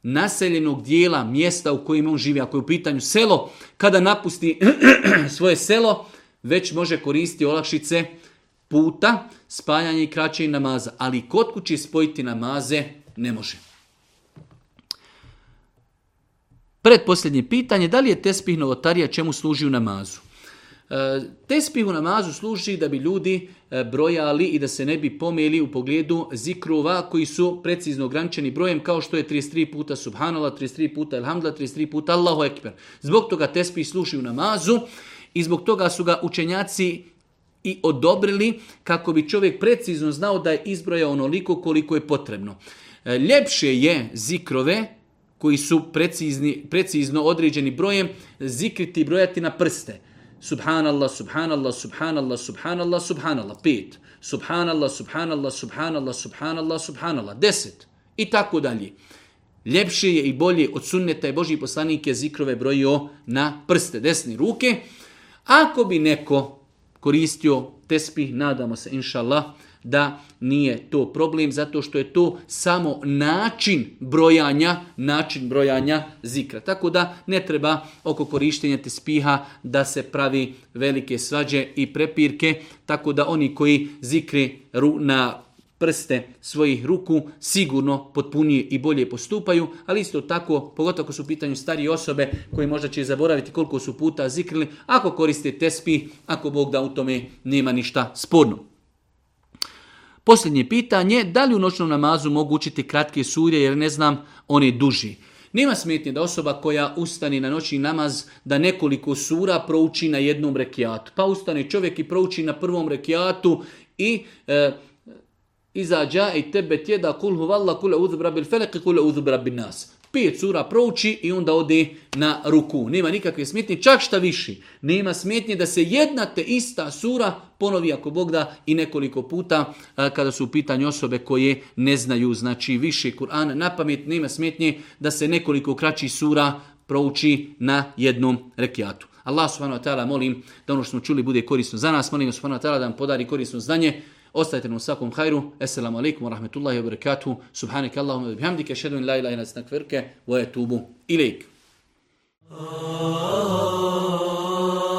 naseljenog dijela mjesta u kojem on živi, ako je u pitanju selo, kada napusti svoje selo, već može koristiti olakšice puta, spajanje i i namaza. Ali kod kuće spojiti namaze ne može. Predposljednje pitanje, da li je tespih novotarija čemu služi u namazu? E, tespih u namazu služi da bi ljudi e, brojali i da se ne bi pomeli u pogledu zikrova koji su precizno ograničeni brojem kao što je 33 puta subhanallah, 33 puta Alhamdulillah, 33 puta Allahu ekber. Zbog toga tespih služi u namazu i zbog toga su ga učenjaci i odobrili kako bi čovjek precizno znao da je izbrojao onoliko koliko je potrebno. E, ljepše je zikrove koji su precizni, precizno određeni brojem, zikriti i brojati na prste. Subhanallah, subhanallah, subhanallah, subhanallah, subhanallah, pet. Subhanallah, subhanallah, subhanallah, subhanallah, subhanallah, deset. I tako dalje. Ljepše je i bolje od sunneta je Boži poslanik je zikrove brojio na prste desni ruke. Ako bi neko koristio tespih, nadamo se, inšallah, da nije to problem zato što je to samo način brojanja, način brojanja zikra. Tako da ne treba oko korištenja tespiha da se pravi velike svađe i prepirke, tako da oni koji zikri na prste svojih ruku sigurno potpunije i bolje postupaju, ali isto tako, pogotovo ako su u pitanju starije osobe koji možda će zaboraviti koliko su puta zikrili, ako koriste tespi, ako Bog da u tome nema ništa sporno. Posljednje pitanje, da li u noćnom namazu mogu učiti kratke surje jer ne znam, on je duži. Nema smetnje da osoba koja ustani na noćni namaz da nekoliko sura prouči na jednom rekiatu. Pa ustane čovjek i prouči na prvom rekiatu i e, i tebe tjeda kul huvalla kule uzubra bil felek kule nas pet sura prouči i onda ode na ruku. Nema nikakve smetnje, čak šta više, Nema smetnje da se jedna te ista sura ponovi ako Bog da i nekoliko puta kada su u pitanju osobe koje ne znaju znači više Kur'an na pamet. Nema smetnje da se nekoliko kraći sura prouči na jednom rekiatu. Allah subhanahu ta'ala molim da ono što smo čuli bude korisno za nas. Molim subhanahu wa ta'ala da nam podari korisno znanje. Ostajte nam svakom hajru. Esselamu alaikum wa rahmetullahi wa barakatuh. Subhanike wa bihamdike. Šedu in la ilaha ila stakvirke. Wa etubu ilaik. Oh